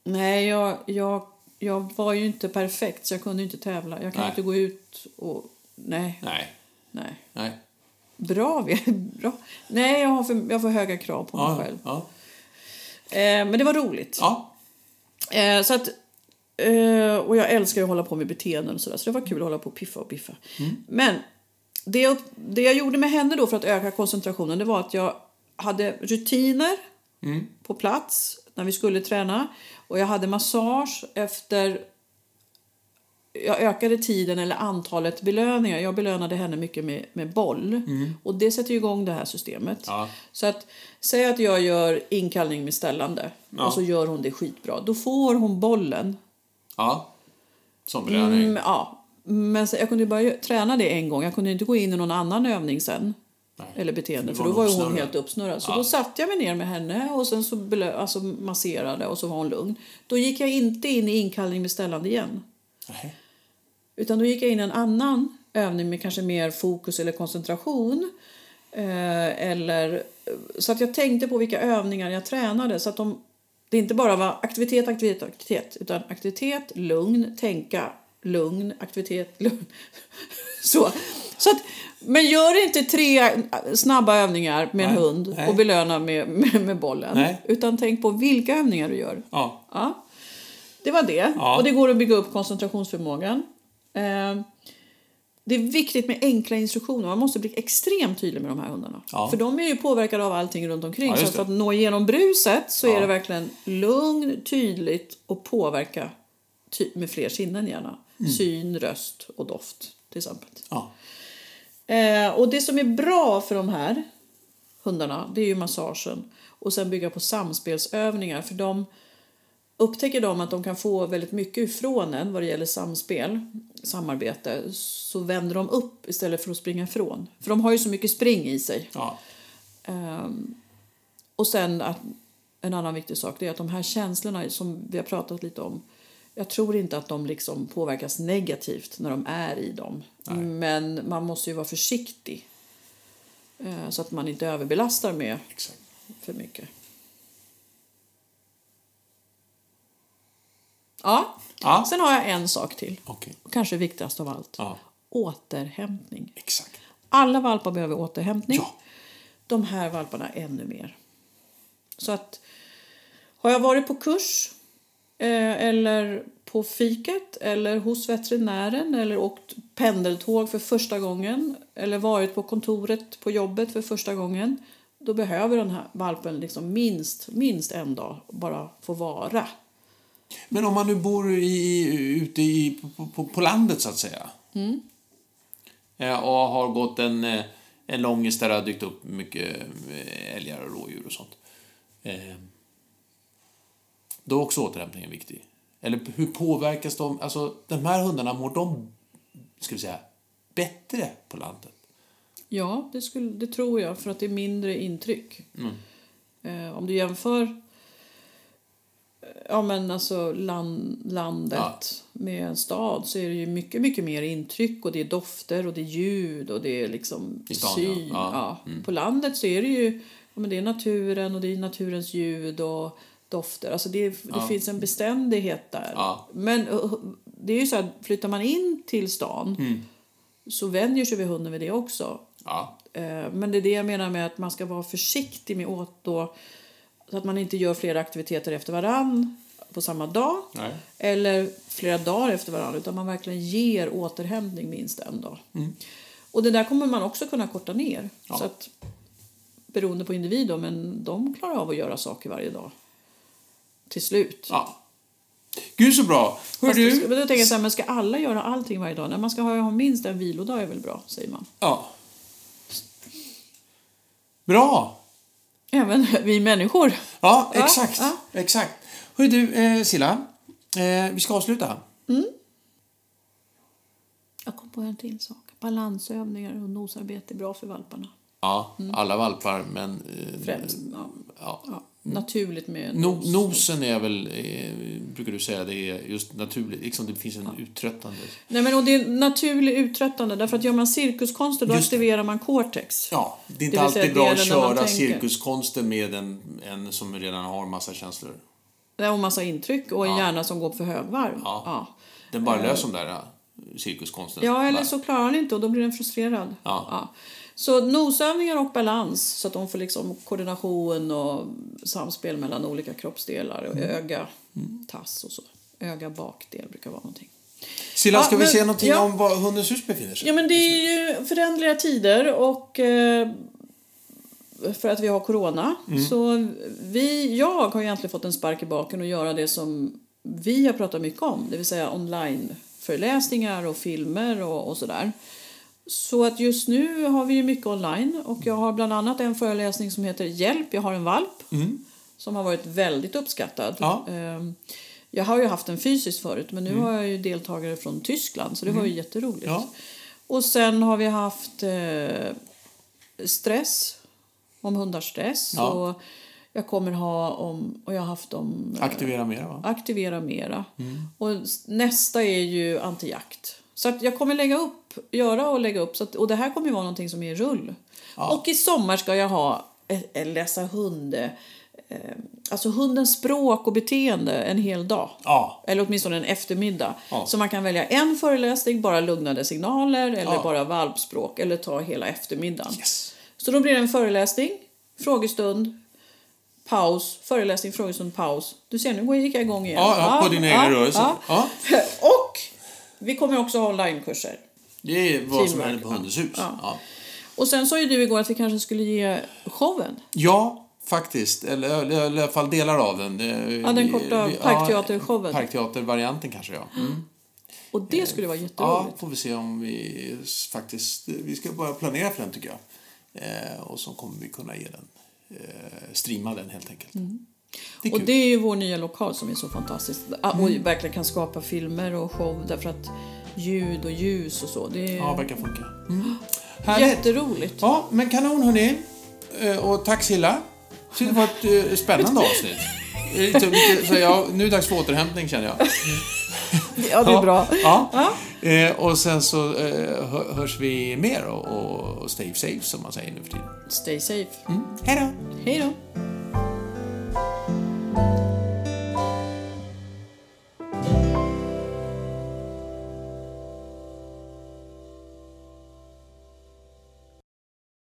Nej, jag, jag, jag var ju inte perfekt så jag kunde inte tävla. Jag kan Nej. inte gå ut och... Nej, Nej. nej. Nej. Bra, vi- bra. Nej, jag har för, jag har för höga krav på mig Ja. själv. Ja. Eh, men det var roligt. ja. Eh, så att, eh, och jag älskar att hålla på med beteenden och sådär. Så det var kul att hålla på och piffa och biffa. Men det jag, det jag gjorde med henne då för att öka koncentrationen det var att jag hade rutiner på plats när vi skulle träna. Och jag hade massage efter... Jag ökade tiden eller antalet belöningar. Jag belönade henne mycket med, med boll. Och det sätter ju igång det här systemet. Ja. Så att säg att jag gör inkallning med ställande Ja. och så gör hon det skitbra. Då får hon bollen. ja. Som belöning. Mm, ja. Men så, jag kunde bara träna det en gång. Jag kunde inte gå in i någon annan övning sen. Eller beteende. För då var hon helt uppsnurrad. Så Ja. då satte jag mig ner med henne och sen så belö- alltså masserade och så var hon lugn. Då gick jag inte in i inkallning med ställande igen. Nej. Utan då gick jag in i en annan övning med kanske mer fokus eller koncentration. Eh, eller, så att jag tänkte på vilka övningar jag tränade. Så att de, det inte bara var aktivitet, aktivitet, aktivitet. Utan aktivitet, lugn, tänka, lugn, aktivitet, lugn. Så. Så att, men gör inte tre snabba övningar med en hund nej. och belöna med, med, med bollen. Nej. Utan tänk på vilka övningar du gör. Ja. Ja, det var det. Ja. Och det går att bygga upp koncentrationsförmågan. Eh, det är viktigt med enkla instruktioner. Man måste bli extremt tydlig med de här hundarna. Ja. För de är ju påverkade av allting runt omkring. Så för att nå igenom bruset så är det verkligen lugn, tydligt och påverka ty- med fler sinnen gärna. Mm. Syn, röst och doft till exempel. Ja. Eh, och det som är bra för de här hundarna det är ju massagen. Och sen bygga på samspelsövningar. För de upptäcker de att de kan få väldigt mycket ifrån en vad det gäller samspel, samarbete, så vänder de upp istället för att springa ifrån. För de har ju så mycket spring i sig. Ja. Ehm, och sen att, en annan viktig sak det är att de här känslorna som vi har pratat lite om jag tror inte att de liksom påverkas negativt när de är i dem. Men man måste ju vara försiktig eh, så att man inte överbelastar med Exakt. för mycket. Ja, Ja. sen har jag en sak till. Okej. Kanske viktigast av allt. Ja. Återhämtning. Exakt. Alla valpar behöver återhämtning. Ja. De här valparna ännu mer. Så att har jag varit på kurs eller på fiket eller hos veterinären eller åkt pendeltåg för första gången eller varit på kontoret på jobbet för första gången då behöver den här valpen liksom minst, minst en dag bara få vara. Men om man nu bor i, ute i, på, på, på landet, så att säga. Eh, Och har gått en, eh, en långis där det har dykt upp mycket eh, älgar och rådjur och sånt. Då är också återhämtningen viktig. Eller hur påverkas de? Alltså, de här hundarna, mår de, ska vi säga, bättre på landet? Ja, det, skulle, det tror jag, för att det är mindre intryck. Mm. Eh, om du jämför ja, men alltså land, landet Ja. med en stad så är det ju mycket, mycket mer intryck och det är dofter och det är ljud och det är liksom stan, ja. syn. Ja. Ja. På landet så är det ju ja, men det är naturen och det är naturens ljud och dofter. Alltså det, det Ja. finns en beständighet där. Ja. Men eh, det är ju så att flyttar man in till stan Mm. så vänjer sig vid hunden vid det också. Ja, Eh, Men det är det jag menar med att man ska vara försiktig med åt då så att man inte gör flera aktiviteter efter varann på samma dag nej. eller flera dagar efter varandra utan man verkligen ger återhämtning minst en dag. Och det där kommer man också kunna korta ner. Mm. Så att, beroende på individ då, men de klarar av att göra saker varje dag. Till slut. Ja. Gud så bra! Hör du? Men då tänker jag så här, men ska alla göra allting varje dag? Nej, man ska ha, ha minst en vilodag är väl bra, säger man. Ja. Bra! Även vi människor. Ja, exakt. ja. exakt. Hörru du, eh, Silla. Eh, vi ska avsluta. Jag kom på en till sak. Balansövningar och nosarbete är bra för valparna. Ja, alla valpar, men... Eh, Främst. Ja. Ja. Ja. Naturligt med No, nos. nosen är väl, eh, brukar du säga, det är just naturligt. Liksom det finns en uttröttande... Nej, men och det är naturligt uttröttande. Därför att gör man cirkuskonster då Just aktiverar man cortex. Ja, det är inte Det alltid bra att köra tänker. cirkuskonsten med en, en som redan har massa känslor. En massa intryck och en Ja. hjärna som går för högvarv. Ja. Ja. Den bara löser de där äh, cirkuskonsten. Ja, eller så klarar han inte och då blir den frustrerad. Ja. Så nosövningar och balans så att de får liksom koordination och samspel mellan olika kroppsdelar och Mm. öga, tass och så. Öga bakdel brukar vara någonting. Silla, ska Ja, vi men- se någonting ja. om var Hundens hus befinner sig? Ja, men det är ju föränderliga tider och eh, för att vi har corona. Mm. Så vi, jag har egentligen fått en spark i baken och göra det som vi har pratat mycket om, det vill säga online-föreläsningar och filmer och, och sådär. Så att just nu har vi ju mycket online och jag har bland annat en föreläsning som heter Hjälp, jag har en valp. Som har varit väldigt uppskattad. Ja. Ehm, Jag har ju haft den fysiskt förut men nu har jag ju deltagare från Tyskland så det var ju jätteroligt. Ja. Och sen har vi haft eh, stress, om hundars stress. Ja. Och jag kommer ha om, och jag har haft om eh, Aktivera mera, va? aktivera mera. Mm. Och nästa är ju antijakt. Så att jag kommer lägga upp, göra och lägga upp. Så att, och det här kommer ju vara någonting som är i rull. Och i sommar ska jag ha eh, eh, läsa hund, eh, alltså hundens språk och beteende en hel dag. Ja. Eller åtminstone en eftermiddag. Ja. Så man kan välja en föreläsning, bara lugnande signaler eller Ja. bara valpspråk eller ta hela eftermiddagen. Yes. Så då blir det en föreläsning, frågestund, paus, föreläsning, frågestund, paus. Du ser, nu gick jag igång igen. Ja, ja, på dina egna rörelser. ja. Och vi kommer också ha onlinekurser. Det är vad som Teamwork, händer på ja. Hundens hus. Ja. Ja. Och sen sa ju du igår att vi kanske skulle ge showen. Ja, faktiskt. Eller, eller i alla fall delar av den. Ja, den korta parkteatershowen. Parkteatervarianten kanske, ja. Mm. Och det skulle vara Ja, jätteroligt. får vi se om vi faktiskt... Vi ska börja planera för den, tycker jag. Eh, och så kommer vi kunna ge den... Eh, streama den, helt enkelt. Det. Och det är ju vår nya lokal som är så fantastisk. Ah, Och Mm. verkligen kan skapa filmer och show därför att ljud och ljus och så. Det är Ja, verkar funka. Mm. Härligt. jätteroligt. Ja, men kanon hörni. Eh, Och tack Silla. Så det var ett eh, spännande avsnitt. Eh, Lite, lite, så ja, nu är det dags för återhämtning känner jag. Ja, det är bra. Ja. Ja. Eh, och sen så eh, hö- hörs vi mer och, och stay safe som man säger nu för tiden. Stay safe. Mm. Hej då! Hej då.